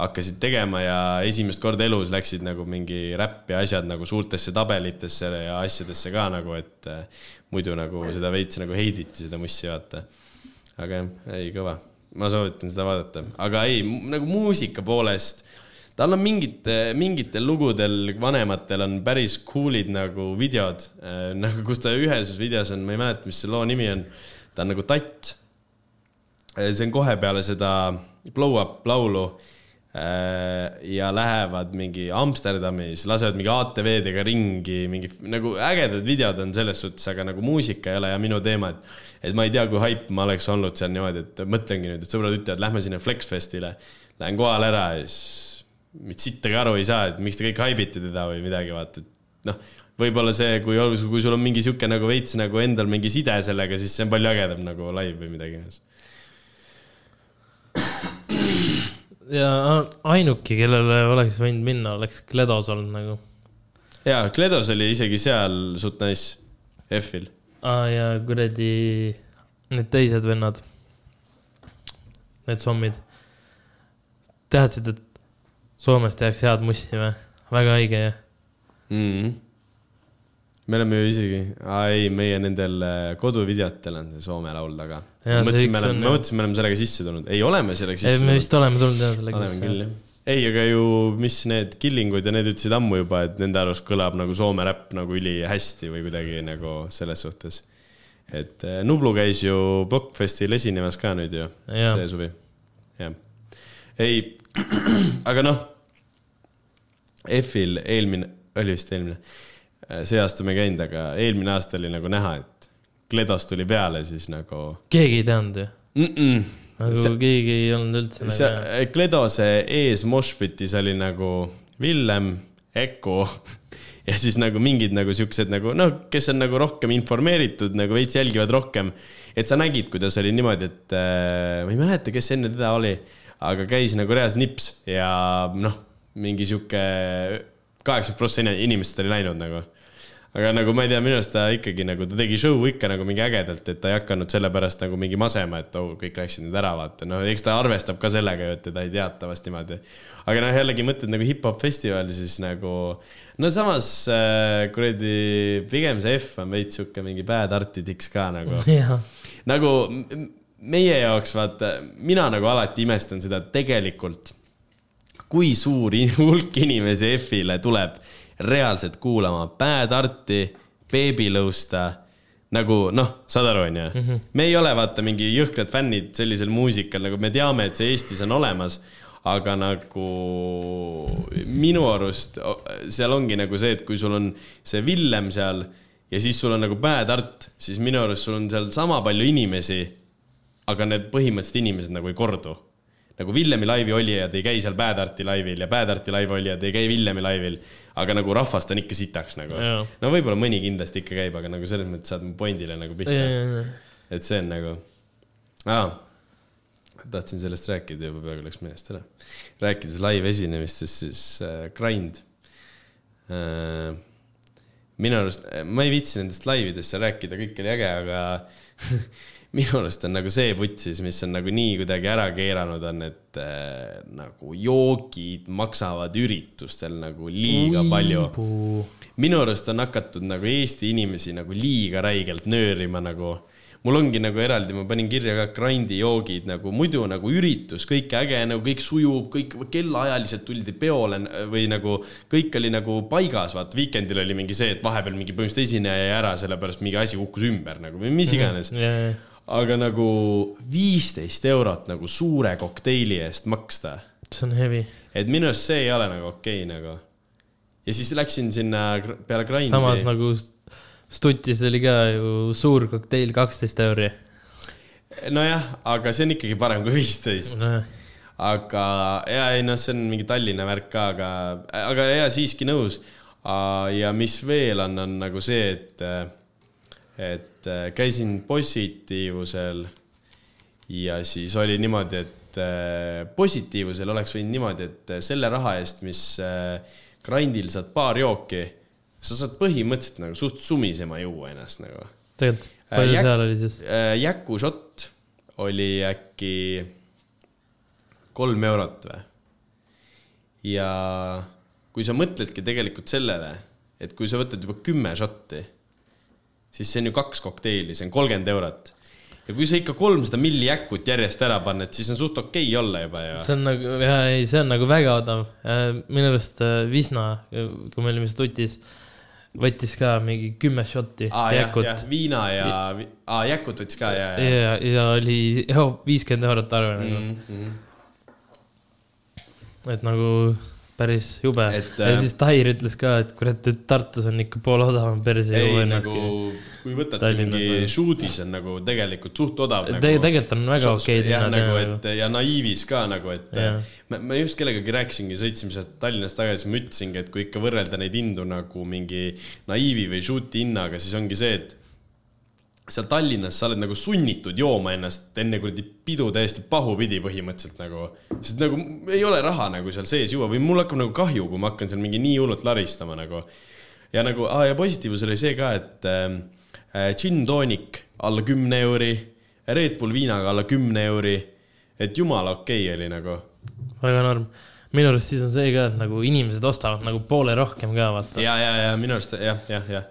hakkasid tegema ja esimest korda elus läksid nagu mingi räpp ja asjad nagu suurtesse tabelitesse ja asjadesse ka nagu, et muidu nagu seda veits nagu heiditi, seda mussi vaata. aga jah, ei kõva, ma soovitan seda vaadata, aga ei, nagu muusika poolest, tal on mingite, mingitel lugudel, vanematel on päris cool'id nagu videod, nagu kus ta ühes videos on, ma ei mäleta, mis see loo nimi on, ta on nagu tatt. see on kohe peale seda Blow Up laulu. äh, ja lähevad mingi Amsterdamis, lasevad mingi ATV-dega ringi, mingi nagu ägedad videod on selles suhtes, aga nagu muusika ei ole ja minu teema, et et ma ei tea, kui haip ma oleks olnud seal niimoodi, et mõtlengi nüüd, et sõbrad ütlevad, lähme sinna Flexfestile, lähen kohale ära ja siis mitte sittagi aru ei saa, et miks te kõik haibite teda või midagi, vaata, et noh, võib-olla see, kui, kui sul on mingi sihuke nagu veits nagu endal mingi side sellega, siis see on palju ägedam nagu live või midagi iganes. Ja ainuke, kellele oleks võinud minna, oleks Kledos olnud nagu. jaa, Kledos oli isegi seal suht nice, F-il. aa ja kuradi need teised vennad, need zombid. teadsid, et Soomes tehakse head mussi või? väga õige jah. mm. -hmm. Me oleme ju isegi, ei, meie nendel äh, koduvideotel on see Soome laul taga. Mõtlesin, me oleme, ma mõtlesin, me oleme sellega sisse tulnud, ei oleme sellega ei, sisse me tulnud. vist oleme tulnud jah oleme sellega. jah. ei, aga ju, mis need Killingud ja need ütlesid ammu juba, et nende arust kõlab nagu Soome räpp nagu ülihästi või kuidagi nagu selles suhtes. et äh, Nublu käis ju Blockfestil esinemas ka nüüd ju, see suvi. jah, ei, aga noh, F-il eelmine, oli vist eelmine, see aasta me ei käinud, aga eelmine aasta oli nagu näha, et Kledos tuli peale, siis nagu keegi ei teadnud ju. mm. -mm. nagu See- keegi ei olnud üldse nagu. see Kledose ees Moshpitis oli nagu Villem, Eko ja siis nagu mingid nagu siuksed nagu noh, kes on nagu rohkem informeeritud, nagu veits jälgivad rohkem. et sa nägid, kuidas oli niimoodi, et äh, ma ei mäleta, kes enne teda oli, aga käis nagu reas nips ja noh, mingi sihuke kaheksakümmend protsenti inimestest oli läinud nagu aga nagu ma ei tea, minu arust ta ikkagi nagu, ta tegi show ikka nagu mingi ägedalt, et ta ei hakanud sellepärast nagu mingi masema, et oh, kõik läksid nüüd ära, vaata, no eks ta arvestab ka sellega ju, et teda ei teata vast niimoodi. aga noh, jällegi mõtled nagu hip-hop festival, siis nagu no samas äh, kuradi, pigem see F on veits sihuke mingi bad art'i tiks ka nagu. Nagu meie jaoks vaata, mina nagu alati imestan seda, tegelikult kui suur hulk inimesi F-ile tuleb reaalselt kuulama Bad Arti, Baby Lõusta, nagu noh, saad aru, onju. me ei ole vaata mingi jõhkrad fännid sellisel muusikal, nagu me teame, et see Eestis on olemas, aga nagu minu arust seal ongi nagu see, et kui sul on see Villem seal ja siis sul on nagu Bad Art, siis minu arust sul on seal sama palju inimesi, aga need põhimõtteliselt inimesed nagu ei kordu nagu Villemi laivi olijad ei käi seal Bad Arti laivil ja Bad Arti laivi olijad ei käi Villemi laivil, aga nagu rahvast on ikka sitaks nagu no võib-olla mõni kindlasti ikka käib, aga nagu selles mõttes saad mu pointile nagu pihta. et see on nagu ah,, tahtsin sellest rääkida juba peaaegu läks meelest ära. rääkides live esinemistest, siis äh, Grind äh,. minu arust, ma ei viitsi nendest laividest seal rääkida, kõik oli äge, aga minu arust on nagu see vutsis, mis on nagu nii kuidagi ära keeranud, on, et äh, nagu joogid maksavad üritustel nagu liiga palju minu arust on hakatud nagu Eesti inimesi nagu liiga räigelt nöörima nagu. mul ongi nagu eraldi, ma panin kirja ka grindi joogid nagu muidu nagu üritus, kõik äge, nagu kõik sujub, kõik kellaajaliselt tuldi peole või nagu kõik oli nagu paigas, vaata Weekendil oli mingi see, et vahepeal mingi põhimõtteliselt esineja jäi ära, sellepärast mingi asi kukkus ümber nagu või mis iganes. Aga nagu viisteist eurot nagu suure kokteili eest maksta see on heavy. et minu arust see ei ole nagu okei okay, nagu. ja siis läksin sinna peale grind'i. samas nagu Stutis oli ka ju suur kokteil kaksteist euri. nojah, aga see on ikkagi parem kui viisteist. aga ja ei noh, see on mingi Tallinna värk ka, aga, aga ja siiski nõus. ja mis veel on, on nagu see, et, et käisin positiivusel ja siis oli niimoodi, et äh, positiivusel oleks võinud niimoodi, et selle raha eest, mis äh, grindil saad paar jooki, sa saad põhimõtteliselt nagu suht sumisema juua ennast nagu tegelikult, palju Jäk- seal oli siis? Äh, Jäku šott oli äkki kolm eurot või? ja kui sa mõtledki tegelikult sellele, et kui sa võtad juba kümme šotti, siis see on ju kaks kokteili, see on kolmkümmend eurot. ja kui sa ikka kolmsada milli jäkut järjest ära paned, siis on suht okei okay olla juba ju. see on nagu, jaa, ei, see on nagu väga odav. minu arust äh, Visna, kui me olime Stutis, võttis ka mingi kümme šotti jah, jäkut viina ja, aa jäkut võttis ka ja, ja. ja, ja oli viiskümmend eurot arve nagu Mm. mm, -hmm. -hmm. et nagu päris jube. Ja äh, siis Tair ütles ka, et kurat, et Tartus on ikka poole odavam perse ei nagu kui võtad mingi shoot'is on nagu tegelikult suht odav Te- nagu,. tegelikult on väga okei jah, linnad, nagu, jah, et ja naiivis ka nagu, et Jah. ma, ma just kellegagi rääkisingi, sõitsime sealt Tallinnast tagasi, ma ütlesingi, et kui ikka võrrelda neid hindu nagu mingi naiivi või shoot'i hinnaga, siis ongi see, et seal Tallinnas sa oled nagu sunnitud jooma ennast enne kuradi pidu täiesti pahupidi põhimõtteliselt nagu, sest nagu ei ole raha nagu seal sees juua või mul hakkab nagu kahju, kui ma hakkan seal mingi nii hullult laristama nagu. ja nagu, ja positiivsus oli see ka, et äh, gin toonik alla kümne euri, Red Bull viinaga alla kümne euri, et jumala okei okay oli nagu. väga norm. minu arust siis on see ka, et nagu inimesed ostavad nagu poole rohkem ka, vaata. ja, ja, ja minu arust jah, jah, jah.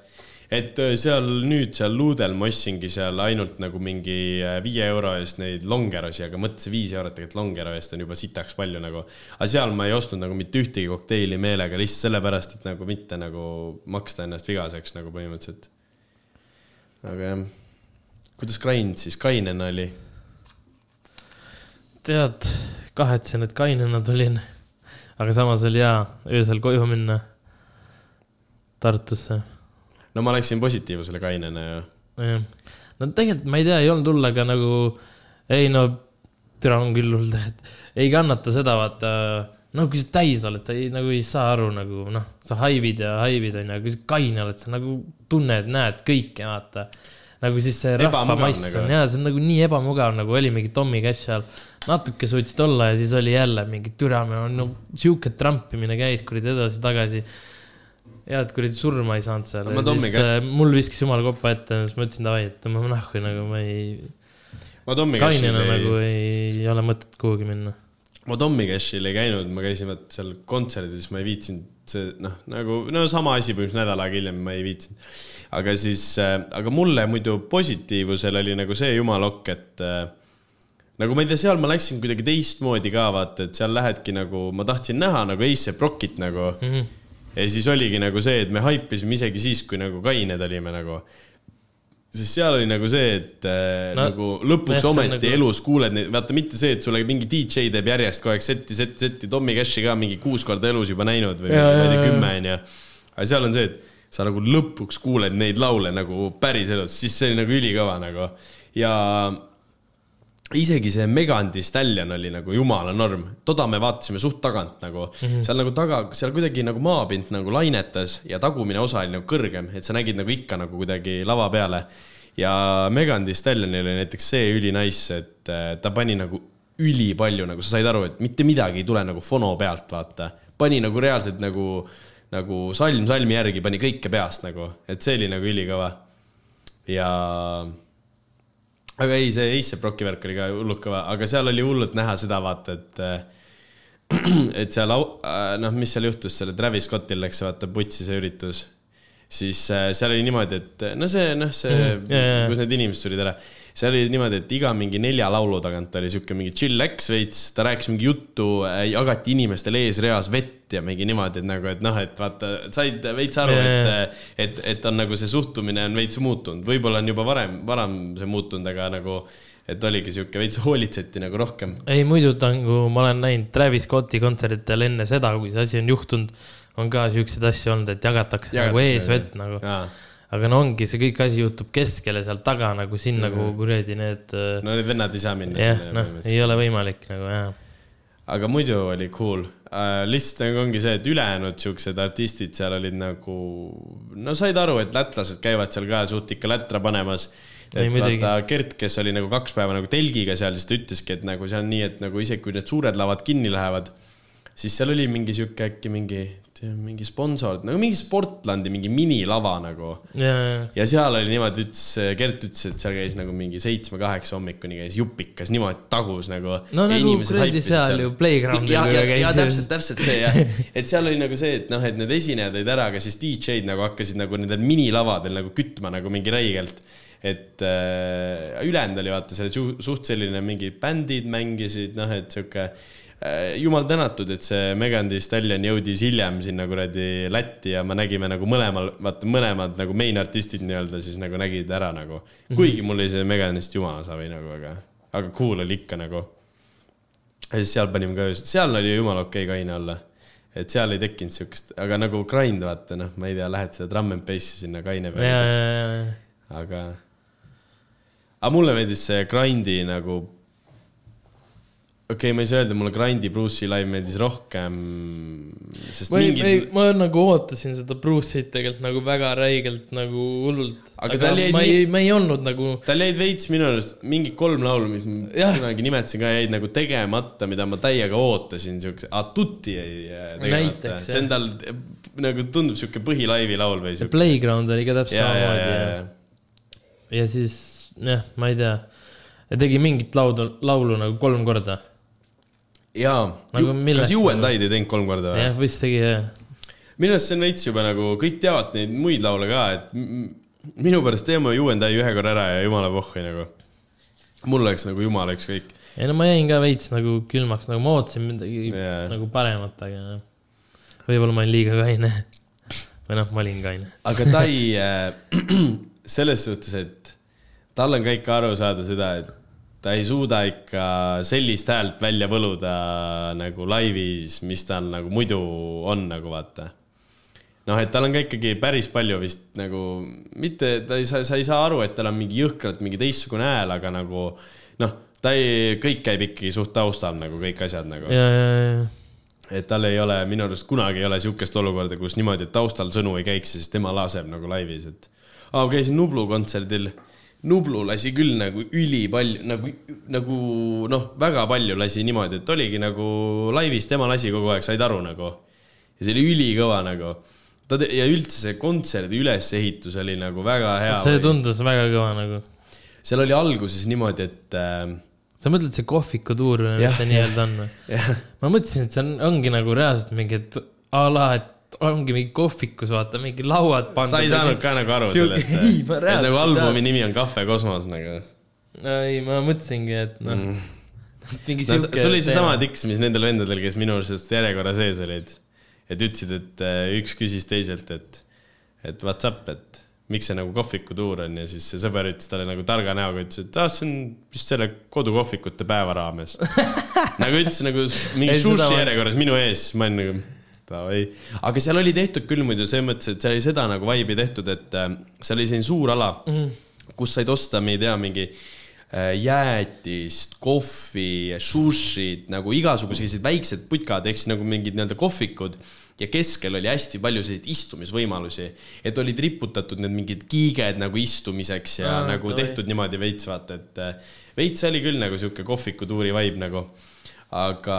Et äh, seal nüüd seal Luudel ma ostsingi seal ainult nagu mingi äh, viie euro eest neid longerosi, aga mõtle, see viis eurot tegelikult longero eest on juba sitaks palju nagu. aga seal ma ei ostnud nagu mitte ühtegi kokteili meelega lihtsalt sellepärast, et nagu mitte nagu maksta ennast vigaseks nagu põhimõtteliselt. aga jah, kuidas grind siis kainena oli? tead, kahetsen, et kainena tulin. aga samas oli hea öösel koju minna. Tartusse, no ma läksin positiivsele kainena ja jah. no tegelikult ma ei tea, ei olnud hull, aga nagu ei no, türa on küll hull, et ei kannata seda, vaata. no kui sa täis oled, sa ei, nagu ei saa aru nagu noh, sa haivid ja haivid onju, aga kui sa kaine oled, sa nagu tunned, näed kõike, vaata. nagu siis see rahvamass nagu. on ja see on nagu nii ebamugav, nagu oli mingi Tommy Cash seal. natuke suutsid olla ja siis oli jälle mingi türa, no sihuke trampimine käis kuradi edasi-tagasi et kuradi surma ei saanud seal siis äh, mul viskas jumal kopa ette siis ma ütlesin davai, et tõmbame nahku nagu ma ei, kainena Cashil nagu ei, ei ole mõtet kuhugi minna. ma Tommy Cashil ei käinud, ma käisin vaat seal kontserdis, ma ei viitsinud see noh, nagu no sama asi põhimõtteliselt nädal aega hiljem ma ei viitsinud. aga siis äh,, aga mulle muidu positiivusel oli nagu see jumalokk, et äh, nagu ma ei tea, seal ma läksin kuidagi teistmoodi ka vaata, et seal lähedki nagu, ma tahtsin näha nagu A$AP Rockit nagu mm. -hmm. Ja siis oligi nagu see, et me haipisime isegi siis, kui nagu kained olime nagu. Sest seal oli nagu see, et äh, No, nagu lõpuks ometi nagu... elus kuuled neid, vaata mitte see, et sulle mingi DJ teeb järjest kogu aeg setti, setti, setti, Tommy Cashi ka mingi kuus korda elus juba näinud või Jaa, ma ei tea, kümme onju. aga seal on see, et sa nagu lõpuks kuuled neid laule nagu päris elus, siis see oli nagu ülikõva nagu. Ja isegi see Megandi Stallion oli nagu jumala norm, toda me vaatasime suht tagant nagu mm, -hmm. seal nagu taga, seal kuidagi nagu maapind nagu lainetas ja tagumine osa oli nagu kõrgem, et sa nägid nagu ikka nagu kuidagi lava peale. ja Megandi Stallionil oli näiteks see ülinaiss, et äh, ta pani nagu ülipalju nagu, sa said aru, et mitte midagi ei tule nagu fono pealt, vaata. pani nagu reaalselt nagu, nagu salm salmi järgi pani kõike peast nagu, et see oli nagu ülikõva. ja aga ei, see A$AP Rocki värk oli ka hullult kõva, aga seal oli hullult näha seda vaata, et et seal, äh, noh, mis seal juhtus, selle Travis Scottil läks vaata putsi see üritus. siis äh, seal oli niimoodi, et no see, noh, see jaa, jaa. kus need inimesed tulid ära. Seal oli niimoodi, et iga mingi nelja laulu tagant oli sihuke mingi chillax veits, ta rääkis mingi juttu, jagati inimestele eesreas vett ja mingi niimoodi, et nagu, et noh, et vaata, said veits aru, et jaa., et, et on nagu see suhtumine on veits muutunud, võib-olla on juba varem, varem see muutunud, aga nagu, et oligi sihuke veits hoolitseti nagu rohkem. ei muidu nagu ma olen näinud Travis Scotti kontserditel enne seda, kui see asi on juhtunud, on ka siukseid asju olnud, et jagatakse, jagatakse nagu Jagatakse eesvett nagu. jaa, aga no ongi, see kõik asi juhtub keskele seal taga nagu siin mm -hmm. nagu kuradi need. no need vennad ei saa minna jah, sinna noh, ei ole võimalik nagu jah. aga muidu oli cool uh,. lihtsalt nagu ongi see, et ülejäänud siuksed artistid seal olid nagu, no said aru, et lätlased käivad seal ka suht ikka lätra panemas. Ei, et muidugi. vaata Gert, kes oli nagu kaks päeva nagu telgiga seal, siis ta ütleski, et nagu see on nii, et nagu isegi kui need suured lavad kinni lähevad, siis seal oli mingi sihuke äkki mingi, mingi sponsor, nagu mingi Sportlandi mingi minilava nagu ja, ja, ja seal oli niimoodi, ütles, Gert ütles, et seal käis nagu mingi seitsme-kaheksa hommikuni käis jupikas niimoodi tagus nagu. No nagu kuradi seal ju playground'il ja, ja, ja täpselt, täpselt see jah, et seal oli nagu see, et noh, et need esinejad olid ära, aga siis DJ-d nagu hakkasid nagu nendel minilavadel nagu kütma nagu mingi räigelt. et äh, ülejäänud oli vaata see su- suht selline mingi bändid mängisid, noh, et sihuke jumal tänatud, et see Megan Thee Stallion jõudis hiljem sinna kuradi Lätti ja me nägime nagu mõlemal, vaata mõlemad nagu main artistid nii-öelda siis nagu nägid ära nagu. kuigi mul oli see Meganist jumala savi nagu, aga, aga cool oli ikka nagu. ja siis seal panime ka seal oli jumala okei okay kaine olla. et seal ei tekkinud siukest, aga nagu grind vaata noh, ma ei tea, lähed seda drum and bass'i sinna kaine peale, aga. aga mulle meeldis see grind'i nagu. Okei okay,, ma ei saa öelda, mulle grind'i Bruce'i live meeldis rohkem, sest ma ei, mingid ei, ma nagu ootasin seda Bruce'it tegelikult nagu väga räigelt nagu hullult. Aga aga, jäid ma ei, ma ei olnud nagu, tal jäid veits minu arust mingi kolm laulu, mis ma kunagi nimetasin ka, jäid nagu tegemata, mida ma täiega ootasin, siukse, Tutti jäi äh, tegemata. See on tal nagu tundub siuke põhilaivi laul või siuke. Playground oli ka täpselt ja, ja, samamoodi ja, ja, ja siis jah, ma ei tea. ja tegi mingit laulu, laulu nagu kolm korda. Ja Nagu kas Juwendaid ei teinud kolm korda või? jah, vist tegi jah. minu arust see on veits juba nagu, kõik teavad neid muid laule ka, et minu pärast teeme Juwendai ühe korra ära ja jumala pohhui nagu. mul oleks nagu jumala ükskõik. ei no ma jäin ka veits nagu külmaks, nagu ma ootasin midagi Jaa. yeah. nagu paremat, aga võib-olla ma olin liiga kaine. või noh, ma olin kaine. aga ta ei äh, selles suhtes, et tal on ka ikka aru saada seda, et ta ei suuda ikka sellist häält välja võluda nagu laivis, mis tal nagu muidu on nagu vaata. noh, et tal on ka ikkagi päris palju vist nagu, mitte, ta ei saa, sa ei saa aru, et tal on mingi jõhkralt mingi teistsugune hääl, aga nagu noh, ta ei, kõik käib ikkagi suht taustal nagu kõik asjad nagu. ja, ja, ja, et tal ei ole, minu arust kunagi ei ole sihukest olukorda, kus niimoodi, et taustal sõnu ei käiks, siis tema laseb nagu laivis, et. aa, ma käisin Nublu kontserdil. Nublu lasi küll nagu ülipalju, nagu, nagu noh, väga palju lasi niimoodi, et oligi nagu laivis tema lasi kogu aeg, said aru nagu. ja see oli ülikõva nagu. ta te- ja üldse see kontserdi ülesehitus oli nagu väga hea. see tundus väga kõva nagu. seal oli alguses niimoodi, et äh, sa mõtled see kohviku tuur või Jah, mis see nii-öelda on või? jah, ma mõtlesin, et see on, ongi nagu reaalselt mingi, et a la, et ongi mingi kohvikus, vaata, mingi lauad pandud. sa ei saanud ka nagu aru sellest, et reaalselt nagu albumi nimi on Kahve kosmos nagu ei, ma mõtlesingi, et noh mm. mingi no, sihuke. see oli seesama tiks, mis nendel vendadel, kes minu arust järjekorra sees olid. et ütlesid, et äh, üks küsis teiselt, et, et what's up, et miks see nagu kohvikutuur on ja siis see sõber ütles talle nagu targa näoga, ütles, et ah, see on vist selle kodukohvikute päeva raames. nagu ütles nagu mingi sushi järjekorras minu ees, ma olin nagu davai. aga seal oli tehtud küll muidu selles mõttes, et seal oli seda nagu vibe'i tehtud, et äh, seal oli selline suur ala mm. -hmm. kus said osta, ma ei tea, mingi äh, jäätist, kohvi, sushid nagu igasugused sellised väiksed putkad ehk siis nagu mingid nii-öelda kohvikud ja keskel oli hästi palju selliseid istumisvõimalusi, et olid riputatud need mingid kiiged nagu istumiseks ja Aa, nagu davai. tehtud niimoodi veits vaata, et äh, veits oli küll nagu sihuke kohvikutuuri vibe nagu, aga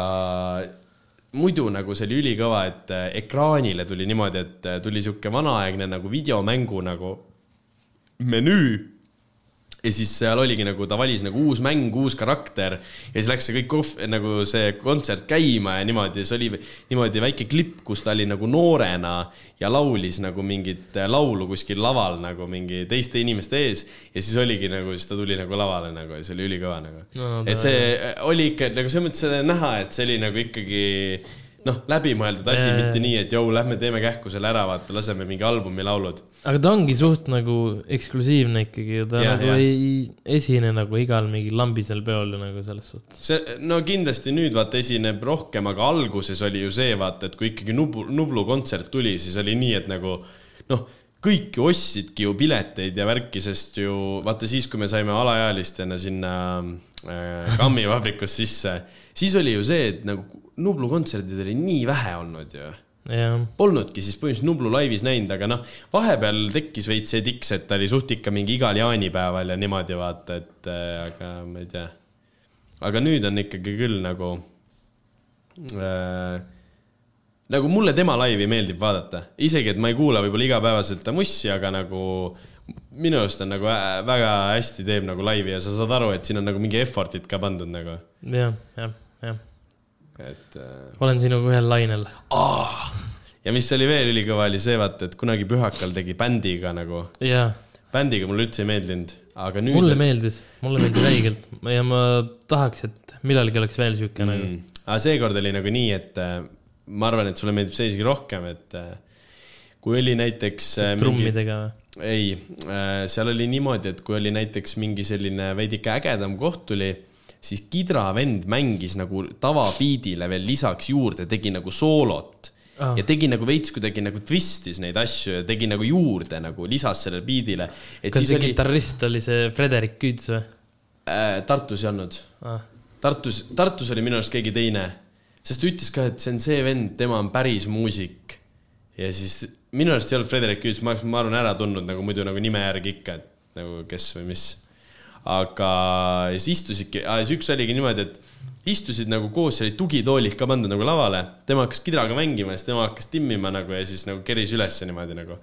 muidu nagu see oli ülikõva, et äh, ekraanile tuli niimoodi, et äh, tuli sihuke vanaaegne nagu videomängu nagu menüü. Ja siis seal oligi nagu ta valis nagu uus mäng, uus karakter ja siis läks see kõik kohv, nagu see kontsert käima ja niimoodi, see oli niimoodi väike klipp, kus ta oli nagu noorena ja laulis nagu mingit laulu kuskil laval nagu mingi teiste inimeste ees ja siis oligi nagu, siis ta tuli nagu lavale nagu ja see oli ülikõva nagu No, no,. et see oli ikka nagu selles mõttes näha, et see oli nagu ikkagi noh, läbimõeldud asi, jaa. mitte nii, et jõu, lähme teeme kähku selle ära, vaata, laseme mingi albumi laulud. aga ta ongi suht nagu eksklusiivne ikkagi ju, ta Jah, nagu jah. ei esine nagu igal mingil lambisel peol ju nagu selles suhtes. see, no kindlasti nüüd vaata esineb rohkem, aga alguses oli ju see vaata, et kui ikkagi Nublu, Nublu kontsert tuli, siis oli nii, et nagu noh, kõik ju ostsidki ju pileteid ja värki, sest ju vaata siis, kui me saime alaealistena sinna äh, kammivabrikusse sisse, siis oli ju see, et nagu Nublu kontserdid oli nii vähe olnud ju jah, polnudki siis põhimõtteliselt Nublu laivis näinud, aga noh, vahepeal tekkis veits see tiks, et ta oli suht ikka mingi igal jaanipäeval ja niimoodi vaata, et äh, aga ma ei tea. aga nüüd on ikkagi küll nagu äh,. nagu mulle tema laivi meeldib vaadata, isegi et ma ei kuula võib-olla igapäevaselt ta mussi, aga nagu minu arust on nagu äh, väga hästi teeb nagu laivi ja sa saad aru, et siin on nagu mingi effort'id ka pandud nagu, jah, jah, jah. Et äh, olen sinuga ühel lainel. ja mis oli veel ülikõva, oli see vaata, et kunagi Pühakal tegi bändiga nagu, jaa, bändiga mulle üldse ei meeldinud, aga nüüd. mulle meeldis, mulle meeldis räigelt ja ma tahaks, et millalgi oleks veel sihuke nagu. mm.. aga seekord oli nagu nii, et äh, ma arvan, et sulle meeldib see isegi rohkem, et äh, kui oli näiteks äh, trummidega või? ei, seal oli niimoodi, et kui oli näiteks mingi selline veidike ägedam koht tuli, siis Kidra vend mängis nagu tavabiidile veel lisaks juurde, tegi nagu soolot Ah. ja tegi nagu veits kuidagi nagu twistis neid asju ja tegi nagu juurde nagu lisas sellele biidile. kas see oli, kitarrist oli see Frederik Küüts või äh, Tartus ei olnud ah.? Tartus, Tartus oli minu arust keegi teine, sest ta ütles ka, et see on see vend, tema on päris muusik. ja siis minu arust ei olnud Frederik Küüts, ma oleks, ma arvan, ära tundnud nagu muidu nagu nime järgi ikka, et nagu kes või mis. Aga siis istusidki, siis üks oligi niimoodi, et istusid nagu koos, oli tugitoolid ka pandud nagu lavale, tema hakkas kidraga mängima ja siis tema hakkas timmima nagu ja siis nagu keris ülesse niimoodi nagu.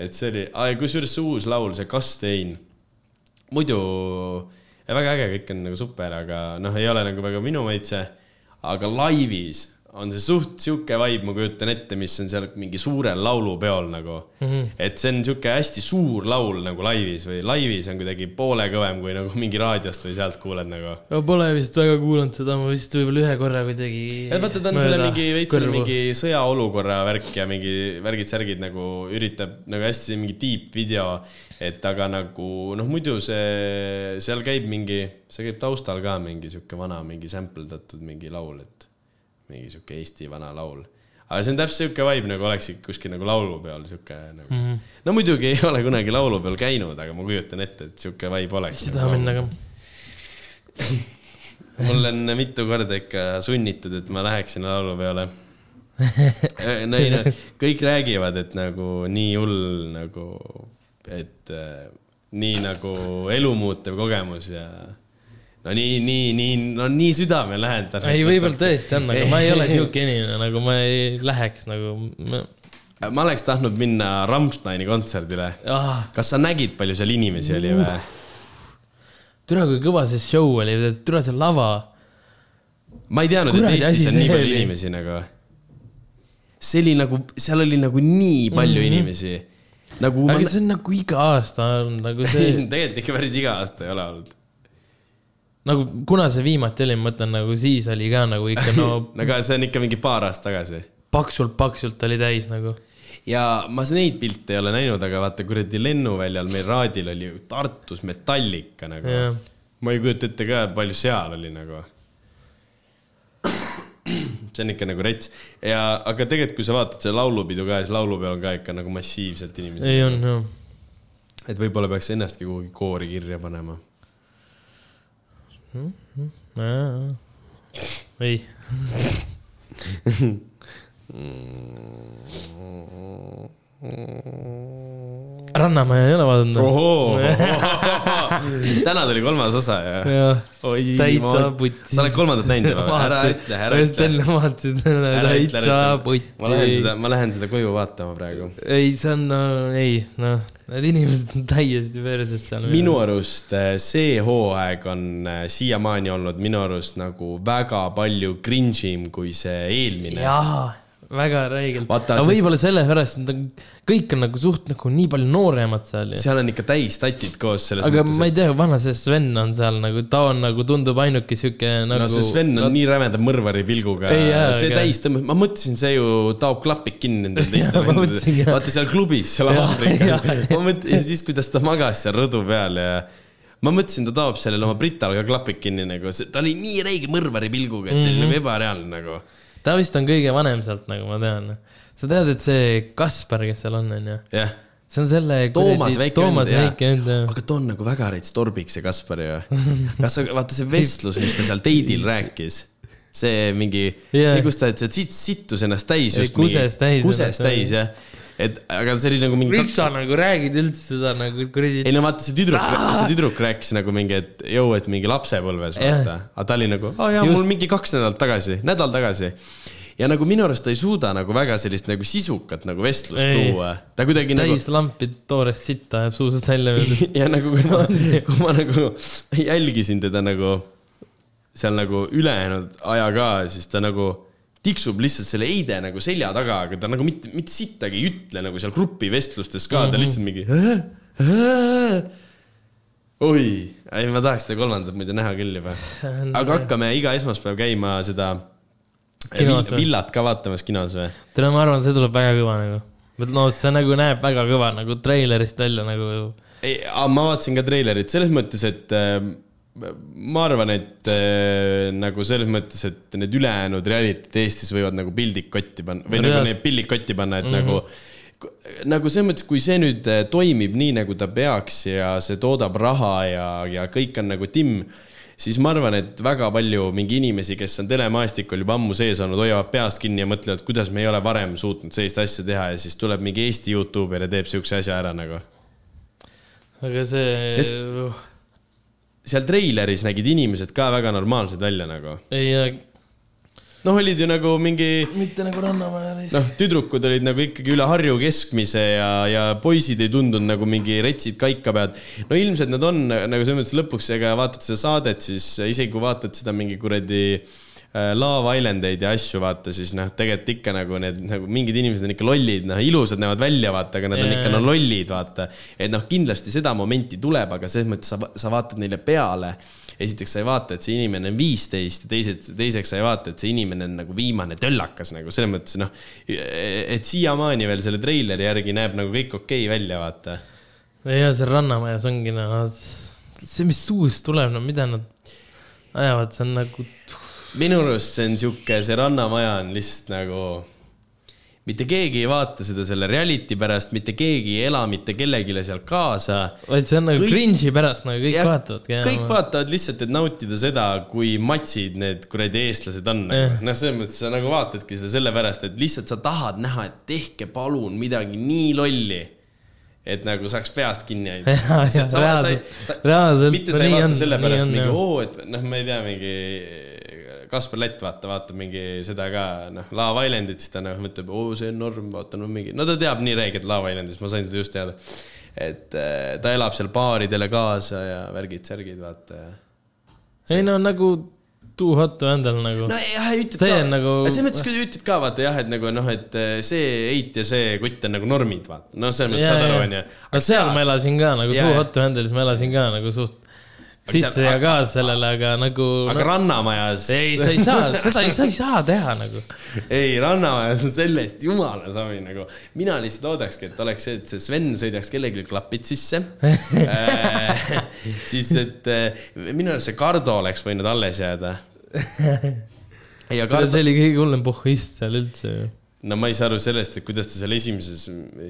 et see oli, kusjuures see uus laul, see Kastein muidu väga äge, kõik on nagu super, aga noh, ei ole nagu väga minu maitse. aga laivis on see suht sihuke vibe, ma kujutan ette, mis on seal mingi suurel laulupeol nagu mm. -hmm. et see on sihuke hästi suur laul nagu laivis või laivis on kuidagi poole kõvem kui nagu mingi raadiost või sealt kuuled nagu. ma pole vist väga kuulanud seda, ma vist võib-olla ühe korra kuidagi. et vaata, ta on selle mingi veits selle mingi sõjaolukorra värk ja mingi värgid-särgid nagu üritab nagu hästi mingi deep video. et aga nagu noh, muidu see, seal käib mingi, see käib taustal ka mingi sihuke vana, mingi sample datud mingi laul, et mingi sihuke Eesti vana laul. aga see on täpselt sihuke vibe nagu oleksid kuskil nagu laulupeol sihuke nagu mm. -hmm. no muidugi ei ole kunagi laulupeol käinud, aga ma kujutan ette, et sihuke vibe oleks. ei taha minna ka. mul on mitu korda ikka sunnitud, et ma läheksin laulupeole. no ei no, kõik räägivad, et nagu nii hull nagu, et äh, nii nagu elumuutev kogemus ja no nii, nii, nii, no nii südamelähedane. ei, võib-olla tõesti on, aga ma ei ole sihuke inimene, nagu ma ei läheks nagu ma.... ma oleks tahtnud minna Rammsteini kontserdile. Ah, kas sa nägid, palju seal inimesi oli või? türa, kui kõva see show oli, türa see lava. ma ei teadnud, et Eestis on nii palju oli? inimesi nagu. see oli nagu, seal oli nagu nii palju mm -hmm. inimesi. nagu ma aga, see on nagu iga aasta on nagu see, tegelikult ikka päris iga aasta ei ole olnud. Nagu kuna see viimati oli, ma mõtlen nagu siis oli ka nagu ikka no aga see on ikka mingi paar aastat tagasi. paksult-paksult oli täis nagu. ja ma neid pilte ei ole näinud, aga vaata kuradi lennuväljal meil raadil oli Tartus Metallica nagu ma ei kujuta ette ka, palju seal oli nagu. see on ikka nagu rets ja, aga tegelikult, kui sa vaatad seda laulupidu ka, siis laulupeol on ka ikka nagu massiivselt inimesi. ei on jah. et võib-olla peaks ennastki kuhugi koori kirja panema. Ei, Rannamaja ei ole vaadanud. täna tuli kolmas osa ja. jah, oi, täitsa putsi. sa oled kolmandat näinud juba? ära ütle, ära ütle. jälle vaatasin, Ära ütle, täitsa putsi. ma lähen seda, ma lähen seda koju vaatama praegu. ei, see on no,, ei, noh, need inimesed on täiesti perses seal. minu arust äh, see hooaeg on äh, siiamaani olnud minu arust nagu väga palju cringe im kui see eelmine. jaa, väga räigelt. Aga sest- võib-olla sellepärast, et on- kõik on nagu suht nagu nii palju nooremad seal seal on ikka täis tatid koos selles aga mõttes, ma ei tea, vana see Sven on seal nagu, ta on nagu tundub ainuke sihuke nagu. no see Sven on nii rämeda mõrvari pilguga see aga- täis tõmbab, ma mõtlesin, see ju taob klapid kinni nendel teistel vendadel. vaata seal klubis, seal jaa,, ma mõtlesin, ja siis kuidas ta magas seal rõdu peal ja ma mõtlesin, ta taob sellele oma Britale ka klapid kinni nagu, ta oli nii räige mõrvari pilguga, et see oli Mhm. nagu ebareaalne nagu. Ta vist on kõige vanem sealt, nagu ma tean. sa tead, et see Kaspar, kes seal on, onju, jah, see on selle. Toomas väike Toomas vend, väike vend, jah. aga ta on nagu väga rets torbiks, see Kaspar ju. kas sa, vaata see vestlus, mis ta seal teidil rääkis, see mingi Jaa. see, kus ta, et see sit- sittus ennast täis just kuses täis kuses täis jah, et aga see oli nagu mingi miks sa nagu räägid üldse seda nagu kuradi ei no vaata, see tüdruk, see tüdruk rääkis nagu mingi, et jõu, et mingi lapsepõlves Jah. vaata, aga ta oli nagu, aa jaa, mul mingi kaks nädalat tagasi, nädal tagasi. ja nagu minu arust ta ei suuda nagu väga sellist nagu sisukat nagu vestlust Ei. tuua, ta kuidagi nagu täis lampi toorest sitta jääb suusast välja ja nagu kui ma, kui ma nagu jälgisin teda nagu seal nagu ülejäänud aja ka, siis ta nagu tiksub lihtsalt selle Heide nagu selja taga, aga ta nagu mitte, mitte sittagi ei ütle nagu seal grupivestlustes ka, ta lihtsalt mingi. oi, ei ma tahaks seda kolmandat muidu näha küll juba. aga hakkame iga esmaspäev käima seda Kinos villat ka vaatamas kinos või? tere, ma arvan, see tuleb väga kõva nagu. no see nagu näeb väga kõva nagu treilerist välja nagu. ei, ma vaatasin ka treilerit selles mõttes, et äh, ma arvan, et äh, nagu selles mõttes, et need ülejäänud reality'd Eestis võivad nagu pildid kotti panna või nagu Reaalselt. need pillid kotti panna, et mm -hmm. nagu nagu selles mõttes, kui see nüüd äh, toimib nii, nagu ta peaks ja see toodab raha ja, ja kõik on nagu timm, siis ma arvan, et väga palju mingi inimesi, kes on telemaastikul juba ammu sees olnud, hoiavad peast kinni ja mõtlevad, kuidas me ei ole varem suutnud sellist asja teha ja siis tuleb mingi Eesti Youtuber ja teeb siukse asja ära nagu aga see Sest- seal treileris nägid inimesed ka väga normaalsed välja nagu. ei, noh, olid ju nagu mingi, mitte nagu Rannamäe reis. noh, tüdrukud olid nagu ikkagi üle Harju keskmise ja, ja poisid ei tundunud nagu mingi retsid kaikapead. no ilmselt nad on nagu selles mõttes lõpuks, ega vaatad seda saadet, siis isegi kui vaatad seda mingi kuradi äh, Love Islandeid ja asju vaata, siis noh, tegelikult ikka nagu need nagu mingid inimesed on ikka lollid, noh, ilusad näevad välja, vaata, aga nad on Jaa, ikka no lollid, vaata. et noh, kindlasti seda momenti tuleb, aga selles mõttes sa, sa vaatad neile peale. esiteks sa ei vaata, et see inimene on viisteist ja teiseks, teiseks sa ei vaata, et see inimene on nagu viimane töllakas nagu selles mõttes noh, et siiamaani veel selle treileri järgi näeb nagu kõik okei okay välja, vaata. ja seal Rannamäes ongi noh, see, mis suust tuleb, no mida nad ajavad, see on nagu, minu arust see on sihuke, see Rannamaja on lihtsalt nagu, mitte keegi ei vaata seda selle reality pärast, mitte keegi ei ela mitte kellelegi seal kaasa vaid see on nagu Kõik- cringe'i pärast nagu kõik Jah, vaatavadki. kõik vaatavad lihtsalt, et nautida seda, kui matsid need kuradi eestlased on nagu. Noh, selles mõttes sa nagu vaatadki seda sellepärast, et lihtsalt sa tahad näha, et tehke palun midagi nii lolli, et nagu saaks peast kinni reaalselt, mitte sa ei vaata sellepärast mingi oo, et noh, ma ei tea, mingi Kaspar Lätt vaata, vaatab mingi seda ka, noh, Love Islandit, siis ta noh, mõtleb, oo, see on norm, vaatan no, mingi, no ta teab nii räiget Love Islandist, ma sain seda just teada. et äh, ta elab seal baaridele kaasa ja värgid-särgid, vaata ja ei no nagu Too Hot to Handle nagu. no jah, ütled See ka nagu- selles mõttes küll ütled ka vaata jah, et nagu noh, et eh, see eit ja see kutt on nagu normid, vaata. noh, selles mõttes saad aru, onju. no seal ma elasin ka nagu Too. Hot to Handle'is ma elasin ka nagu suht Aga sisse ja aga- kaasa sellele, aga nagu aga no, Rannamajas. ei, sa ei saa, seda ei, sa ei saa teha nagu. ei, Rannamajas on sellest jumala savi nagu. mina lihtsalt loodakski, et oleks see, et see Sven sõidaks kellelegi klapid sisse Äh, siis, et eh, minu arust see Kardo oleks võinud alles jääda. ja see Kardo, oli kõige hullem pohhuist seal üldse ju. no ma ei saa aru sellest, et kuidas ta seal esimeses,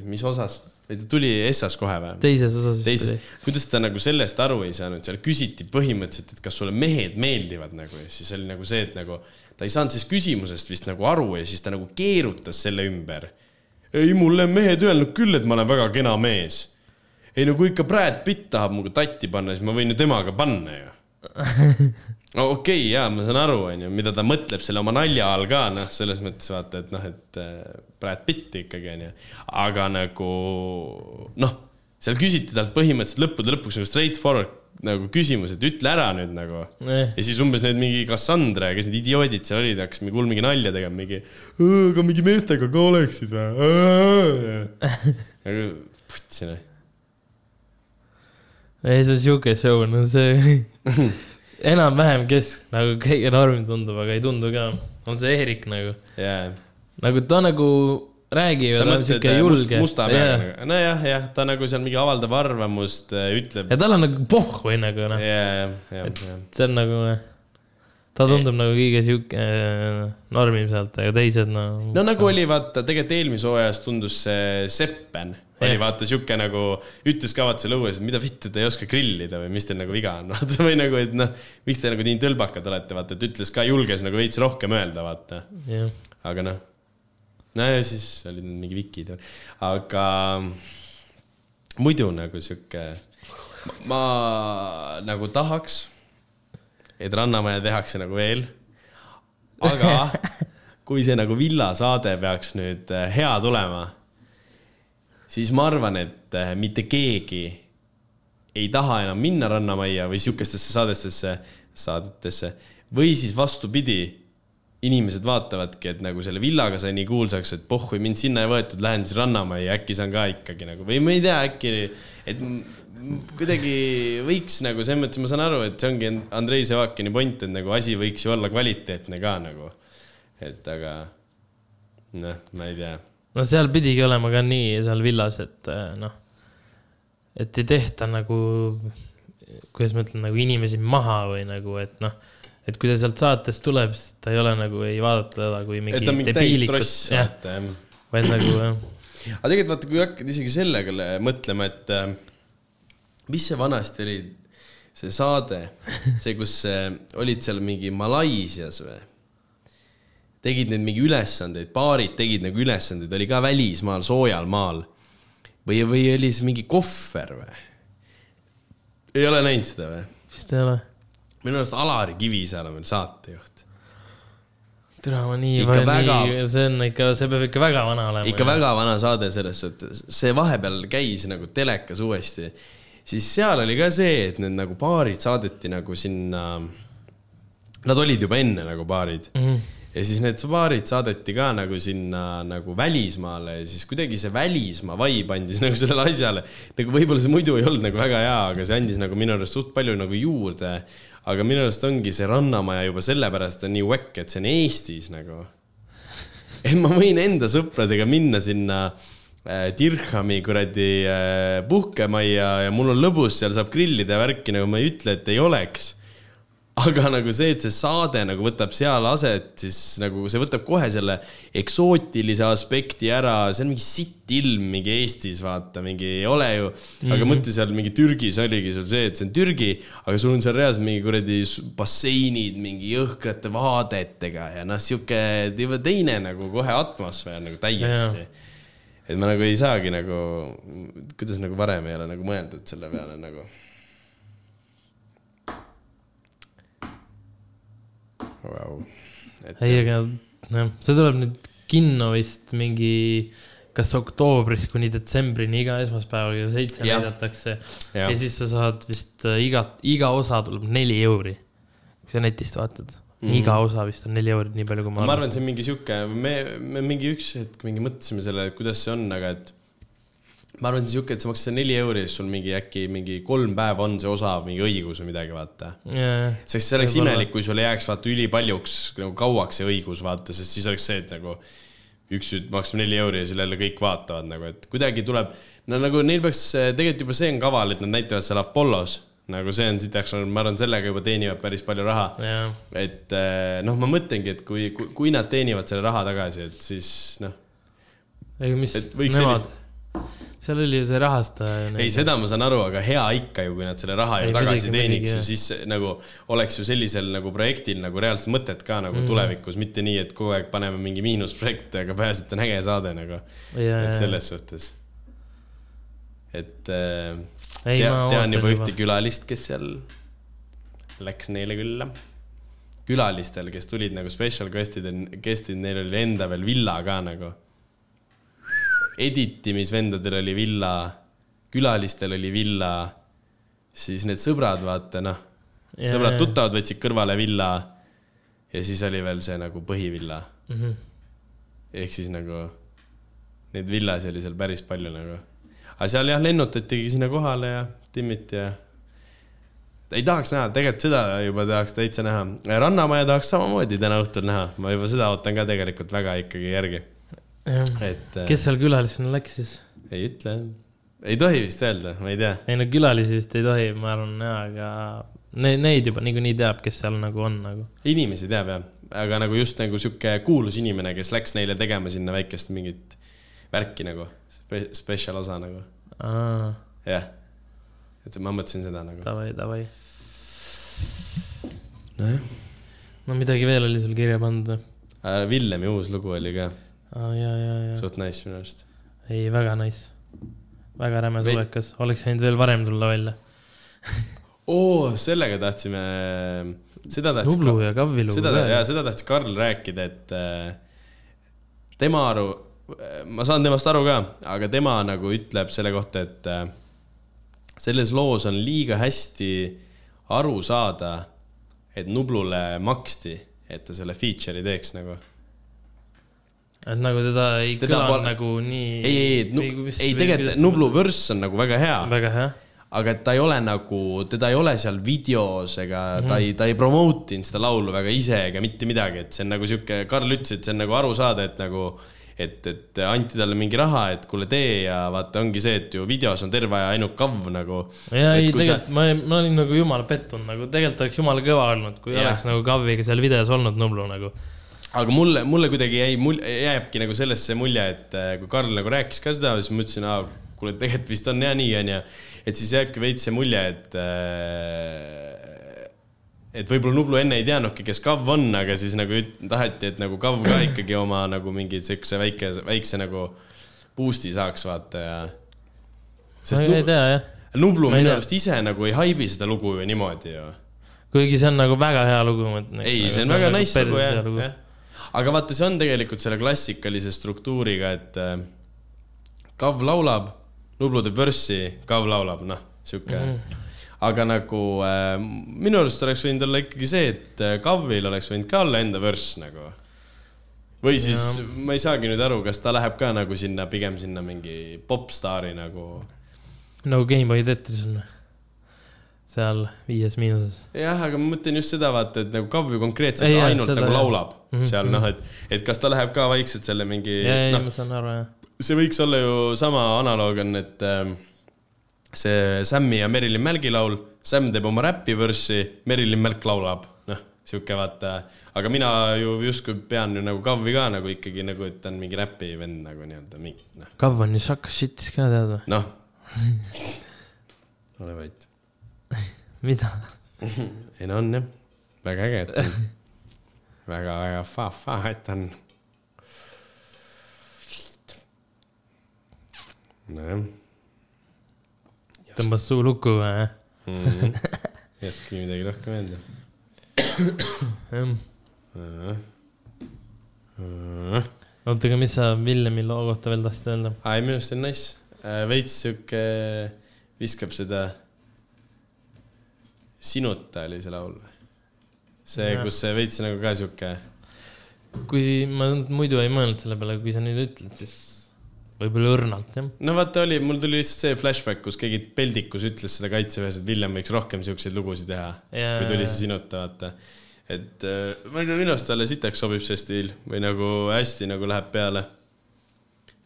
mis osas, ta tuli Essas kohe või? teises osas teises vist, kuidas ta nagu sellest aru ei saanud, seal küsiti põhimõtteliselt, et kas sulle mehed meeldivad nagu ja siis oli nagu see, et nagu ta ei saanud sellest küsimusest vist nagu aru ja siis ta nagu keerutas selle ümber. ei, mulle on mehed öelnud küll, et ma olen väga kena mees. ei no kui ikka Brad Pitt tahab minuga tatti panna, siis ma võin ju temaga panna ju. no okei okay,, jaa, ma saan aru, onju, mida ta mõtleb selle oma nalja all ka, noh, selles mõttes vaata, et noh, et äh, Brad Pitt ikkagi onju. aga nagu noh, seal küsiti talt põhimõtteliselt lõppude lõpuks nagu straightforward nagu küsimus, et ütle ära nüüd nagu Eh. ja siis umbes need mingi Cassandra ja kes need idioodid seal olid, hakkasid mingi hull mingi nalja tegema, mingi. aga mingi meestega ka oleksid või? nagu putsi noh. ei, see sihuke show, no see enam-vähem kesk, nagu kõige normim tundub, aga ei tundu ka. on see Eerik nagu, jaa. nagu ta nagu räägib ja ta on sihuke julge. musta peaga nagu, nojah, jah, ta nagu seal mingi avaldab arvamust, ütleb. ja tal on nagu pohhu nagu noh, jaa, jah, jah. see on nagu, ta tundub nagu kõige sihuke äh, normim sealt, aga teised no. no nagu oli vaata, tegelikult eelmise hooajas tundus see Seppen oli Jah. vaata sihuke nagu, ütles ka vaata seal õues, et mida vittu te ei oska grillida või mis teil nagu viga on, vaata või nagu, et noh, miks te nagu nii tõlbakad olete, vaata, et ütles ka, julges nagu veits rohkem öelda, vaata. jah, aga noh, no ja siis olid mingi vikid, aga muidu nagu sihuke, ma nagu tahaks, et Rannamaja tehakse nagu veel. aga kui see nagu villasaade peaks nüüd äh, hea tulema, siis ma arvan, et äh, mitte keegi ei taha enam minna Rannamajja või sihukestesse saadetesse, saadetesse. Või siis vastupidi, inimesed vaatavadki, et nagu selle villaga sai nii kuulsaks, et pohhu, mind sinna ei võetud, lähen siis Rannamajja, äkki saan ka ikkagi nagu. Või ma ei tea, äkki, et kuidagi võiks nagu selles mõttes, ma saan aru, et see ongi Andrei Sevakini point, et nagu asi võiks ju olla kvaliteetne ka nagu. et aga noh, ma ei tea no seal pidigi olema ka nii seal villas, et äh, noh, et ei tehta nagu, kuidas ma ütlen, nagu inimesi maha või nagu, et noh, et kui ta sealt saatest tuleb, siis ta ei ole nagu, ei vaadata teda kui mingi et ta on mingi täistross, vaata jah. vaid nagu jah, aga tegelikult vaata, kui hakkad isegi sellega le- mõtlema, et äh, mis see vanasti oli, see saade, see, kus äh, olid seal mingi Malaisias või? Tegid neid mingi ülesandeid, paarid tegid nagu ülesandeid, oli ka välismaal, soojal maal. või, või oli see mingi kohver või? ei ole näinud seda või? vist ei ole. minu arust Alari Kivisäär on veel saatejuht. türa, ma nii Ikka palju väga-, see on ikka, see peab ikka väga vana olema. ikka väga vana saade selles suhtes, see vahepeal käis nagu telekas uuesti, siis seal oli ka see, et need nagu paarid saadeti nagu sinna. Nad olid juba enne nagu paarid mm. -hmm. Ja siis need paarid saadeti ka nagu sinna nagu välismaale ja siis kuidagi see välismaa vibe andis nagu sellele asjale. nagu võib-olla see muidu ei olnud nagu väga hea, aga see andis nagu minu arust suht palju nagu juurde. aga minu arust ongi see Rannamaja juba sellepärast on nii väkk, et see on Eestis nagu et ma võin enda sõpradega minna sinna äh, Dirhami kuradi äh, puhkemajja ja mul on lõbus, seal saab grillida ja värki, nagu ma ei ütle, et ei oleks. Aga nagu see, et see saade nagu võtab seal aset, siis nagu see võtab kohe selle eksootilise aspekti ära, see on mingi sitt ilm mingi Eestis, vaata, mingi ei ole ju. aga mm -hmm. mõtle seal mingi Türgis oligi sul see, et see on Türgi, aga sul on seal reaalselt mingi kuradi basseinid mingi jõhkrate vaadetega ja noh, sihuke teine nagu kohe atmosfäär nagu täiesti. et ma nagu ei saagi nagu, kuidas nagu varem ei ole nagu mõeldud selle peale nagu. Et ei, aga jah, see tuleb nüüd kinno vist mingi, kas oktoobris kuni detsembrini iga esmaspäeval kell seitse näidatakse. Ja siis sa saad vist äh, iga, iga osa tuleb neli euri. kui sa netist vaatad mm., iga osa vist on neli eurot, nii palju kui ma, ma arvan, see on mingi sihuke, me, me mingi üks hetk mingi mõtlesime selle, et kuidas see on, aga et ma arvan, see sihuke, et sa maksad neli euri ja siis sul mingi äkki mingi kolm päeva on see osa mingi õigus või midagi, vaata. yeah.. sest see oleks imelik, kui sul jääks vaata ülipaljuks nagu kauaks see õigus vaata, sest siis oleks see, et nagu üks nüüd maksab neli euri ja siis jälle kõik vaatavad nagu, et kuidagi tuleb, no nagu neil peaks, tegelikult juba see on kaval, et nad näitavad seal Apollos, nagu see on, siit peaks olema, ma arvan, sellega juba teenivad päris palju raha jah, et eh, noh, ma mõtlengi, et kui, kui, kui nad teenivad selle raha tagasi, et siis noh, ega mis Et nemad, seal oli ju see rahastaja. ei, seda ma saan aru, aga hea ikka ju, kui nad selle raha ju tagasi teeniks ju, siis nagu oleks ju sellisel nagu projektil nagu reaalset mõtet ka nagu mm. tulevikus, mitte nii, et kogu aeg paneme mingi miinusprojekte, aga peaasi, et on äge saade nagu. et selles suhtes. et äh, Ei, tea, tean juba. ühte külalist, kes seal läks neile külla. külalistel, kes tulid nagu special guest'id, guest'id, neil oli enda veel villa ka nagu. Editimisvendadel oli villa, külalistel oli villa, siis need sõbrad, vaata noh, Jaa, sõbrad jaa. tuttavad võtsid kõrvale villa ja siis oli veel see nagu põhivilla. Mhm. ehk siis nagu neid villasid oli seal päris palju nagu. aga seal jah, lennutatigi sinna kohale ja timmiti ja. ei tahaks näha, tegelikult seda juba tahaks täitsa näha. Rannamaja tahaks samamoodi täna õhtul näha, ma juba seda ootan ka tegelikult väga ikkagi järgi, et äh, kes seal külalisena läks siis? ei ütle, ei tohi vist öelda, ma ei tea. ei no külalisi vist ei tohi, ma arvan jaa, aga neid, neid juba niikuinii teab, kes seal nagu on nagu. inimesi teab jah, aga nagu just nagu sihuke kuulus inimene, kes läks neile tegema sinna väikest mingit värki nagu spe,, special osa nagu, jah. et ma mõtlesin seda nagu. davai, davai. nojah, no midagi veel oli sul kirja pandud või? Äh, Villemi uus lugu oli ka ja, ja, ja. suht nice minu arust. ei, väga nice. väga räme suvekas, oleks võinud veel varem tulla välja. oo, sellega tahtsime, seda tahtsin. Nublu ja Kavvi lugu seda, jaa, seda tahtis Karl rääkida, et äh, tema aru, ma saan temast aru ka, aga tema nagu ütleb selle kohta, et äh, selles loos on liiga hästi aru saada, et Nublule maksti, et ta selle feature'i teeks nagu. Et nagu teda ei Teda kõlanud pole- nagu nii. ei, ei, ei, ei tegelikult Nublu vürss on nagu väga hea, väga hea. aga et ta ei ole nagu, teda ei ole seal videos ega mm -hmm. ta ei, ta ei promote inud seda laulu väga ise ega mitte midagi, et see on nagu sihuke, Karl ütles, et see on nagu aru saada, et nagu et, et anti talle mingi raha, et kuule tee ja vaata, ongi see, et ju videos on terve aja ainult kav nagu. ja ei, kui sa- tegelikult ma, ma olin nagu jumala pettunud, nagu tegelikult oleks jumala kõva olnud, kui Jah. oleks nagu Kavviga seal videos olnud Nublu nagu. Aga mulle, mulle kuidagi jäi, mul jääbki nagu sellest see mulje, et äh, kui Karl nagu rääkis ka seda, siis ma ütlesin, aa, kuule, tegelikult vist on jah nii, onju. et siis jääbki veits see mulje, et äh, et võib-olla Nublu enne ei teadnudki, kes Kav on, aga siis nagu taheti, et nagu Kav ka ikkagi oma nagu mingi siukse väike, väikse nagu boost'i saaks vaata ja. ma ei Nublu, tea jah, Nublu ei minu arust ise nagu ei haibi seda lugu ju niimoodi ju kuigi see on nagu väga hea lugu, ma ütlen. ei, see on väga nice lugu jah, jah. Aga vaata, see on tegelikult selle klassikalise struktuuriga, et äh, Kav laulab, Nublu teeb vörssi, Kav laulab, noh, sihuke mm. aga nagu äh, minu arust oleks võinud olla ikkagi see, et äh, Kavil oleks võinud ka olla enda vörss nagu. või siis ja. ma ei saagi nüüd aru, kas ta läheb ka nagu sinna, pigem sinna mingi popstaari nagu. nagu GameBoy Tetris on. seal viies miinuses. jah, aga ma mõtlen just seda, vaata, et nagu Kav ju konkreetselt Ei, jah, ainult nagu jah. laulab mm -hmm. seal noh, et, et kas ta läheb ka vaikselt selle mingi noh, ma saan aru jah. see võiks olla ju sama analoog on, et ähm, see Sammi ja Merilin Mälgi laul, Sam teeb oma räpivõrssi, Merilin Mälk laulab, noh, sihuke vaata, aga mina ju justkui pean ju nagu Kavvi ka nagu ikkagi nagu, et ta on mingi räpi vend nagu nii-öelda mingi, noh, Kav on ju Shaka Shitis ka tead või? noh. ole vait. mida? ei no on jah, väga äge, et väga-väga on. nojah tõmbas suu lukku või? mm. -hmm. ei oskagi midagi rohkem öelda. oota, aga mis sa Villemi loo kohta veel tahtsid öelda? ei, minu arust see on nice. veits sihuke, viskab seda. sinuta oli see laul. see, kus see veits nagu ka sihuke, kui ma muidu ei mõelnud selle peale, kui sa nüüd ütled, siis võib-olla õrnalt jah. no vaata oli, mul tuli lihtsalt see flashback, kus keegi peldikus ütles seda kaitseväes, et Villem võiks rohkem siukseid lugusid teha. Jaa, kui tuli see sinuta, vaata. et äh, minu arust talle sitaks sobib see stiil või nagu hästi nagu läheb peale.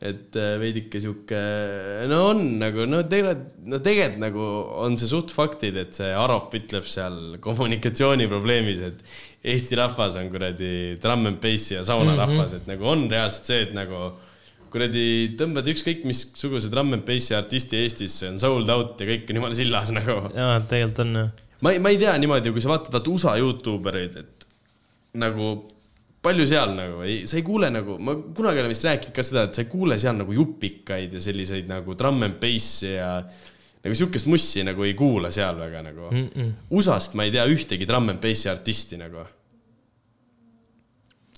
Et äh, veidike sihuke, no on nagu no tegelikult, no tegelikult nagu on see suht faktid, et see Arop ütleb seal kommunikatsiooniprobleemis, et Eesti rahvas on kuradi trumm and bass'i ja saunarahvas mm, -hmm. et nagu on reaalselt see, et nagu kuradi tõmbad ükskõik missuguse Drum n Bassi artisti Eestisse, on sold out ja kõik on jumala sillas nagu. jaa, tegelikult on jah. ma ei, ma ei tea niimoodi, kui sa vaatad vaata USA Youtube ereid, et nagu palju seal nagu ei, sa ei kuule nagu, ma kunagi olen vist rääkinud ka seda, et sa ei kuule seal nagu jupikaid ja selliseid nagu Drum n Bassi ja nagu siukest mussi nagu ei kuula seal väga nagu mm. -mm. USA-st ma ei tea ühtegi Drum n Bassi artisti nagu.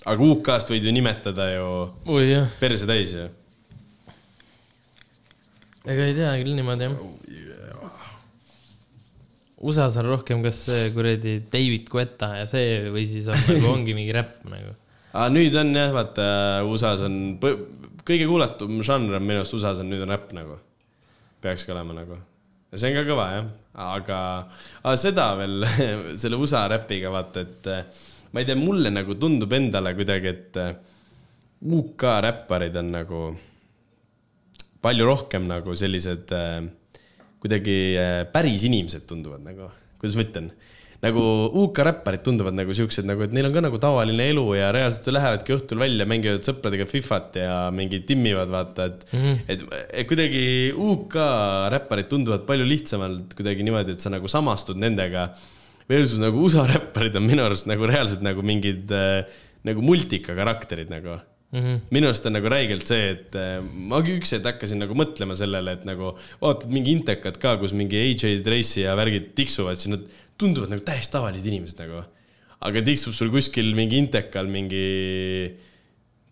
aga UK-st võid ju nimetada ju jah, perse täis ju. ega ei tea küll niimoodi jah. USA-s on rohkem kas see kuradi David Guetta ja see või siis on nagu ongi mingi räpp nagu. aga nüüd on jah, vaata USA-s on kõige kuulatum žanr on minu arust USA-s on nüüd on räpp nagu. peakski olema nagu. ja see on ka kõva jah, aga, aga seda veel selle USA räpiga vaata, et eh, ma ei tea, mulle nagu tundub endale kuidagi, et eh, UK räpparid on nagu palju rohkem nagu sellised äh, kuidagi äh, päris inimesed tunduvad nagu, kuidas ma ütlen, nagu UK räpparid tunduvad nagu siuksed nagu, et neil on ka nagu tavaline elu ja reaalselt lähevadki õhtul välja, mängivad sõpradega Fifat ja mingi timmivad, vaata, et mm, -hmm. et, et kuidagi UK räpparid tunduvad palju lihtsamalt kuidagi niimoodi, et sa nagu samastud nendega. Versus nagu USA räpparid on minu arust nagu reaalselt nagu mingid äh, nagu multika karakterid nagu Mm -hmm. minu arust on nagu räigelt see, et äh, ma üks hetk hakkasin nagu mõtlema sellele, et nagu vaatad mingi intekat ka, kus mingi AJ Tracy ja värgid tiksuvad, siis nad tunduvad nagu täiesti tavalised inimesed nagu. aga tiksub sul kuskil mingi intekal mingi,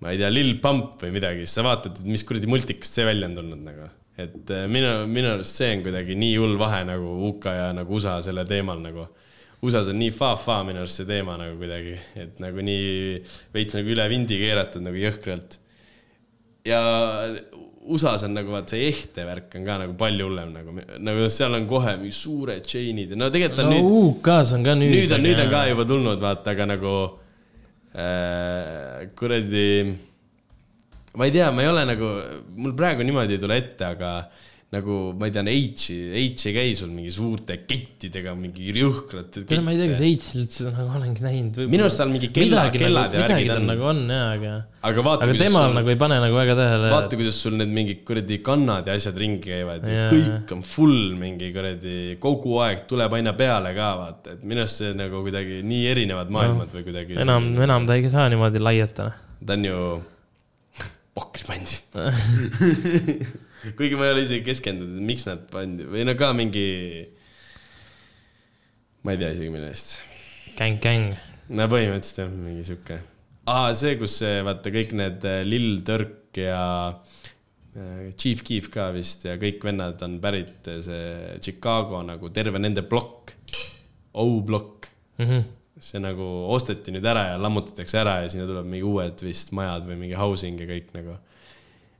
ma ei tea, Lil Pump või midagi, siis sa vaatad, et mis kuradi multikast see välja on tulnud nagu. et äh, minu, minu arust see on kuidagi nii hull vahe nagu UK ja nagu USA selle teemal nagu USA-s on nii fa-fa minu arust see teema nagu kuidagi, et nagu nii veits nagu üle vindi keeratud nagu jõhkralt. ja USA-s on nagu vaat see ehte värk on ka nagu palju hullem nagu, nagu seal on kohe mingi suured chain'id, no tegelikult on no nüüd, UK-s on ka nüüd. nüüd on, nüüd on ka juba tulnud, vaata, aga nagu äh, kuradi, ma ei tea, ma ei ole nagu, mul praegu niimoodi ei tule ette, aga nagu ma ei tea, H-i, H ei käi sul mingi suurte kettidega, mingi jõhkrate. tead, ma ei tea, kas H üldse nagu olengi näinud. minu arust seal mingi kella, midagi kellad nagu, ja värgid tal on. nagu on jaa, aga, aga vaata, aga temal nagu ei pane nagu väga tähele. vaata, kuidas sul need mingid kuradi kannad ja asjad ringi käivad ja kõik on full mingi kuradi, kogu aeg tuleb aina peale ka vaata, et minu arust see nagu kuidagi nii erinevad maailmad või kuidagi. enam, enam ta ei saa niimoodi laiata. ta on ju pokri pandi. kuigi ma ei ole isegi keskendunud, miks nad pandi või no ka mingi, ma ei tea isegi mille eest. gäng, gäng. no põhimõtteliselt jah, mingi sihuke. aa, see, kus see vaata kõik need äh, Lill Tõrk ja äh, Chief Keef ka vist ja kõik vennad on pärit äh, see Chicago nagu terve nende plokk, O-plokk Mhm. see nagu osteti nüüd ära ja lammutatakse ära ja sinna tuleb mingi uued vist majad või mingi housing ja kõik nagu.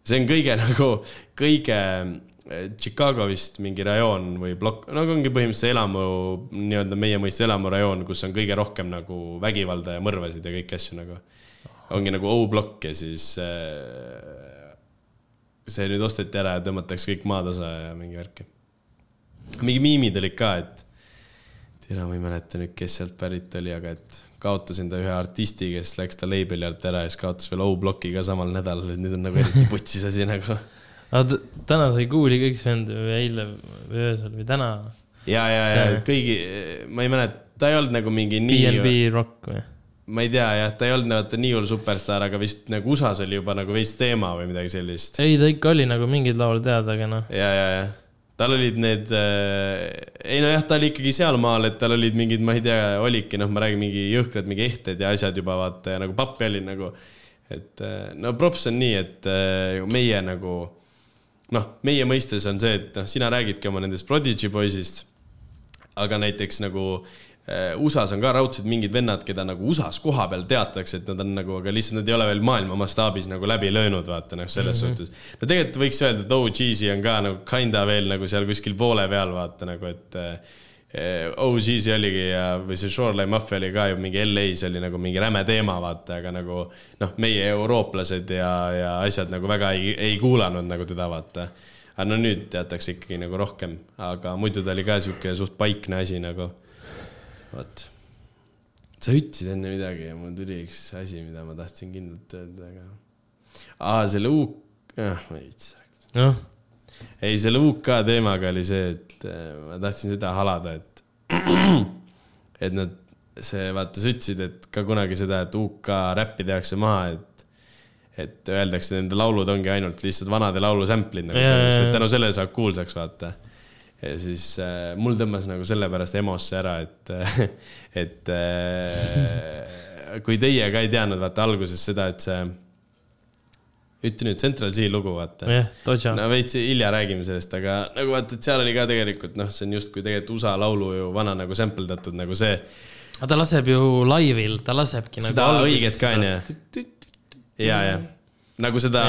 See on kõige nagu, kõige eh, Chicago vist mingi rajoon või plokk, no ongi põhimõtteliselt elamu, nii-öelda meie mõistes elamurajoon, kus on kõige rohkem nagu vägivalda ja mõrvasid ja kõiki asju nagu. ongi nagu O-plokk ja siis äh, see nüüd osteti ära ja tõmmatakse kõik maatasa ja mingi värki. mingi miimid olid ka, et tina, ma ei mäleta nüüd, kes sealt pärit oli, aga et kaotasin ta ühe artisti, kes läks ta label'i alt ära ja siis kaotas veel O-ploki ka samal nädalal, et nüüd on nagu eriti putsis asi nagu. aga täna sai kuuli kõik see vend või eile või öösel või täna ja, ja, ja kõigi, ma ei mäleta, ta ei olnud nagu mingi BNB nii, Rock või? ma ei tea jah, ta ei olnud vaata nii hull superstaar, aga vist nagu USA-s oli juba nagu veits teema või midagi sellist. ei, ta ikka oli nagu mingeid laule teada, aga noh, ja, ja, ja tal olid need äh,, ei nojah, ta oli ikkagi sealmaal, et tal olid mingid, ma ei tea, olidki noh, ma räägin mingi jõhkrad mingi ehted ja asjad juba vaata ja nagu pappi oli nagu. et äh, no props on nii, et äh, meie nagu noh, meie mõistes on see, et noh, sina räägidki oma nendest Prodigy poisist. aga näiteks nagu USA-s on ka raudselt mingid vennad, keda nagu USA-s kohapeal teatakse, et nad on nagu, aga lihtsalt nad ei ole veel maailma mastaabis nagu läbi löönud, vaata noh, selles mm -hmm. suhtes. no tegelikult võiks öelda, et OG-si on ka nagu kinda veel nagu seal kuskil poole peal, vaata nagu, et äh, OG-si oligi ja, või see Shoreline Mafia oli ka ju mingi LA-s oli nagu mingi räme teema, vaata, aga nagu noh, meie eurooplased ja, ja asjad nagu väga ei, ei kuulanud nagu teda, vaata aga no nüüd teatakse ikkagi nagu rohkem, aga muidu ta oli ka sihuke suht paikne asi nagu. vot. sa ütlesid enne midagi ja mul tuli üks asi, mida ma tahtsin kindlalt öelda, aga. aa, selle U-, jah, ma ei viitsi rääkida. noh, ei, selle UK teemaga oli see, et äh, ma tahtsin seda halada, et, et nad, see vaata, sa ütlesid, et ka kunagi seda, et UK räppi tehakse maha, et, et öeldakse, nende laulud ongi ainult lihtsalt vanade laulu sample'id nagu et tänu sellele saab kuulsaks, vaata. Ja siis äh, mul tõmbas nagu sellepärast emosse ära, et, et äh, kui teie ka ei teadnud, vaata alguses seda, et see, ütle nüüd Central C lugu, vaata Dodja. no veits hilja räägime sellest, aga nagu vaata, et seal oli ka tegelikult noh, see on justkui tegelikult USA laulu ju vana nagu sample datud nagu see, aga ta laseb ju laivil, ta lasebki nagu seda õiget ka onju. ja, ja nagu seda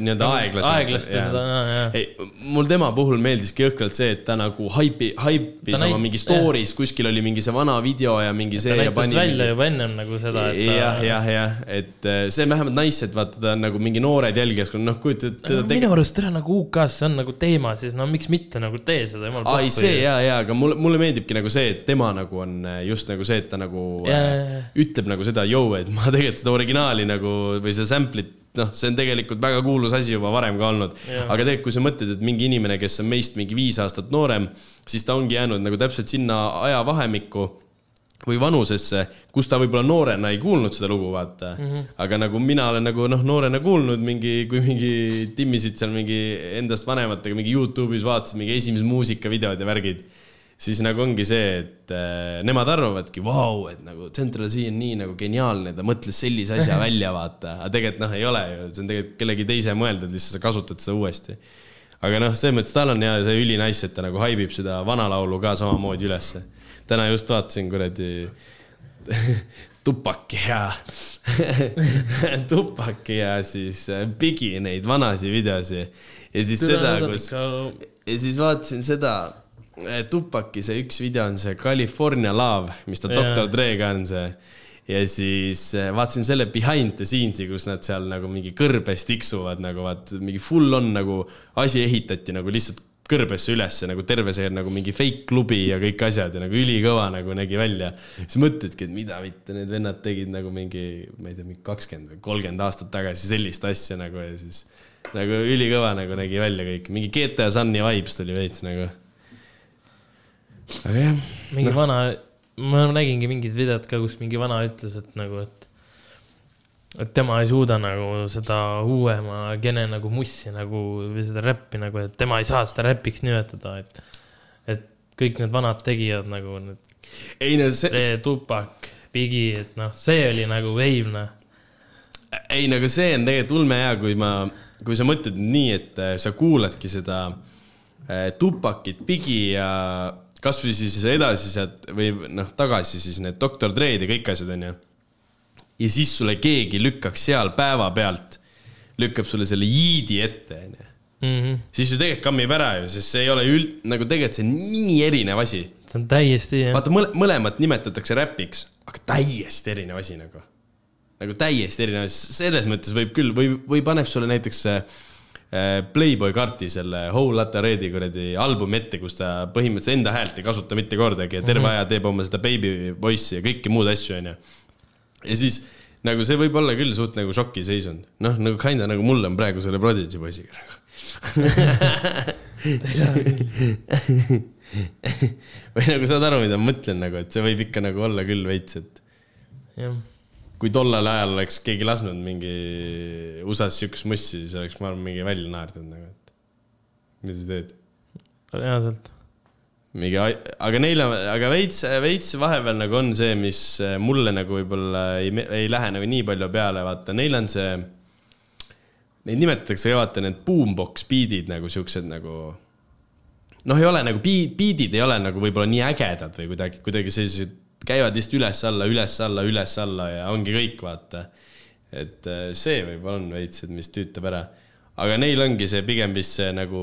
nii-öelda aeglaselt. aeglast ja seda, jaa. ei, mul tema puhul meeldiski jõhkralt see, et ta nagu haipi, haipis oma mingi story's, kuskil oli mingi see vana video ja mingi see ta ja näitas välja mingi... juba ennem nagu seda, jah, jah, jah, et äh, see on vähemalt nice, et vaata, ta on nagu mingi noored jälgijas, noh, kujutad no, teda minu arust üle nagu UK-s see on nagu teema, siis no miks mitte nagu tee seda, jumal aa, ei see ja, ja, aga mulle, mulle meeldibki nagu see, et tema nagu on äh, just nagu see, et ta nagu Jaa, äh, ütleb nagu seda, et ma tegelikult seda originaali nagu või seda sample'it, noh, see on tegelikult väga kuulus asi juba varem ka olnud. Aga tegelikult, kui sa mõtled, et mingi inimene, kes on meist mingi viis aastat noorem, siis ta ongi jäänud nagu täpselt sinna ajavahemikku või vanusesse, kus ta võib-olla noorena ei kuulnud seda lugu, vaata mm. -hmm. aga nagu mina olen nagu noh, noorena kuulnud mingi, kui mingi timmisid seal mingi endast vanematega mingi Youtube'is vaatasid mingi esimesed muusikavideod ja värgid, siis nagu ongi see, et äh, nemad arvavadki, vau, et nagu Central C on nii nagu geniaalne, ta mõtles sellise asja välja, vaata, aga tegelikult noh, ei ole ju, see on tegelikult kellegi teise mõeldud, lihtsalt sa kasutad seda uuesti. aga noh, selles mõttes tal on ja see ülinaiss, et ta nagu haibib seda vana laulu ka samamoodi ülesse. täna just vaatasin kuradi Tupaki ja Tupaki ja siis äh, Bigi neid vanasi videosi ja siis seda, kus ja siis vaatasin seda, Tupaki see üks video on see California Love, mis ta Jaa. Doktor Dre'ga on see. ja siis äh, vaatasin selle behind the scenes'i, kus nad seal nagu mingi kõrbes tiksuvad nagu vaat mingi full on nagu asi ehitati nagu lihtsalt kõrbesse ülesse nagu terve see nagu mingi fake klubi ja kõik asjad ja nagu ülikõva nagu nägi välja. siis mõtledki, et mida mitte need vennad tegid nagu mingi, ma ei tea, mingi kakskümmend või kolmkümmend aastat tagasi sellist asja nagu ja siis nagu ülikõva nagu nägi välja kõik, mingi GTA Sunny vibes tuli veits nagu. Aga jah, mingi no. vana, ma nägingi mingit videot ka, kus mingi vana ütles, et nagu, et, et tema ei suuda nagu seda uuema gene nagu mussi nagu või seda räppi nagu, et tema ei saa seda räpiks nimetada, et, et kõik need vanad tegijad nagu need, ei no see, see Tupac, Biggie, et noh, see oli nagu wave noh. ei nagu see on tegelikult ulmehea, kui ma, kui sa mõtled nii, et äh, sa kuuladki seda äh, Tupakit, Bigi ja kasvõi siis edasi sealt või noh, tagasi siis need Doktor Dre'd ja kõik asjad onju. ja siis sulle keegi lükkaks seal päevapealt, lükkab sulle selle jiidi ette onju. Mm siis ju tegelikult kammib ära ju, sest see ei ole üld-, nagu tegelikult see on nii erinev asi see on täiesti jah, vaata, mõle-, mõlemat nimetatakse räpiks, aga täiesti erinev asi nagu. nagu täiesti erinev asi, selles mõttes võib küll või, või paneb sulle näiteks see Playboy karti selle Whole Lotta Red'i kuradi albumi ette, kus ta põhimõtteliselt enda häält ei kasuta mitte kordagi ja terve mm -hmm. aja teeb oma seda baby voice'i ja kõiki muud asju, onju. ja siis nagu see võib olla küll suht nagu šokiseisund, noh nagu kinda nagu mul on praegu selle Prodigy poisiga nagu. või nagu saad aru, mida ma mõtlen nagu, et see võib ikka nagu olla küll veits, et jah. Kui tollel ajal oleks keegi lasknud mingi USA-s siukest mussi, siis oleks, ma arvan, mingi välja naerdud nagu, et mida sa teed. reaalselt. mingi, aga neil on, aga veits, veits vahepeal nagu on see, mis mulle nagu võib-olla ei, ei lähe nagu nii palju peale, vaata, neil on see. Neid nimetatakse ka vaata need boombox beat'id nagu siuksed nagu. noh, ei ole nagu beat, beat'id ei ole nagu võib-olla nii ägedad või kuidagi, kuidagi sellised käivad lihtsalt üles-alla, üles-alla, üles-alla ja ongi kõik, vaata. et äh, see võib-olla on veits, et mis tüütab ära. aga neil ongi see pigem vist see nagu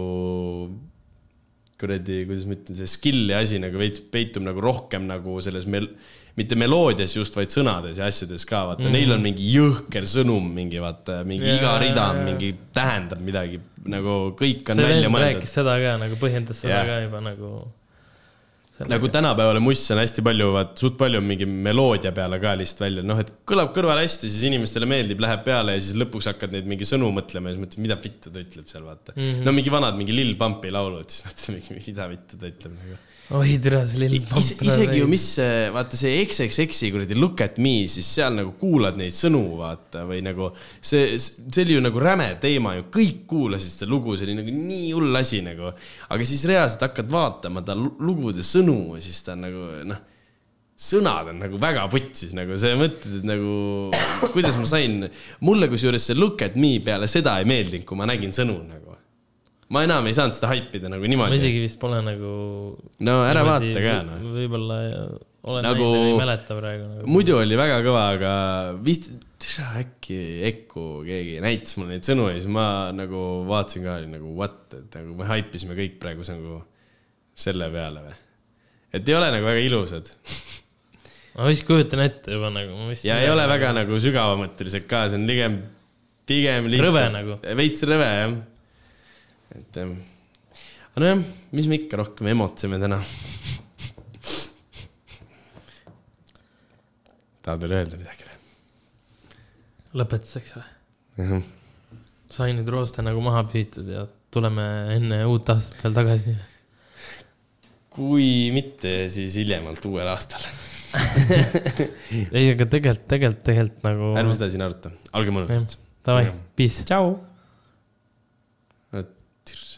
kuradi, kuidas ma ütlen, see skill'i asi nagu veits peitub nagu rohkem nagu selles mel-, mitte meloodias just, vaid sõnades ja asjades ka, vaata mm., neil on mingi jõhker sõnum, mingi vaata, mingi Jaa, iga rida on jaa. mingi, tähendab midagi, nagu kõik on see välja mõeldud rääkis. seda ka nagu põhjendas seda Jah. ka juba nagu nagu tänapäeval muss on hästi palju, vaat suht palju on mingi meloodia peale ka lihtsalt välja, noh, et kõlab kõrval hästi, siis inimestele meeldib, läheb peale ja siis lõpuks hakkad neid mingi sõnu mõtlema ja siis mõtled, mida vittu ta ütleb seal, vaata mm. -hmm. no mingi vanad mingi Lil Pumpi laulud, siis mõtled mida vittu ta ütleb nagu. Oi tere, see lill Is, isegi ju, mis, vaata see XXX-i kuradi Look at me, siis seal nagu kuulad neid sõnu, vaata, või nagu see, see oli ju nagu räme teema ju, kõik kuulasid seda lugu, see oli nagu nii hull asi nagu. aga siis reaalselt hakkad vaatama ta lu- lugude sõnu ja siis ta on nagu noh, sõnad on nagu väga putsis nagu sa mõtled, et nagu kuidas ma sain, mulle kusjuures see Look at me peale seda ei meeldinud, kui ma nägin sõnu nagu. Ma enam ei saanud seda haipida nagu ma niimoodi. isegi vist pole nagu. no ära vaata ka noh. võib-olla olen Nagu- nagu... näinud, ei mäleta praegu nagu.. muidu oli väga kõva, aga vist, äkki Eku keegi näitas mulle neid sõnu ja siis ma nagu vaatasin ka oli nagu what, et nagu me haipisime kõik praegu nagu selle peale või. et ei ole nagu väga ilusad ma vist kujutan ette juba nagu. ja ei ole väga nagu sügavamõttelised ka, see on pigem, pigem lihtsalt. Rõve nagu. veits rõve jah. Et jah, aga nojah, mis me ikka rohkem emotseme täna. tahad veel öelda midagi või? lõpetuseks või? sai nüüd rooste nagu maha püütud ja tuleme enne uut aastat veel tagasi. kui mitte, siis hiljemalt uuel aastal. ei, aga tegelikult, tegelikult, tegelikult nagu. ärme seda siin aruta, olge mõnusad. Davai, peace. tšau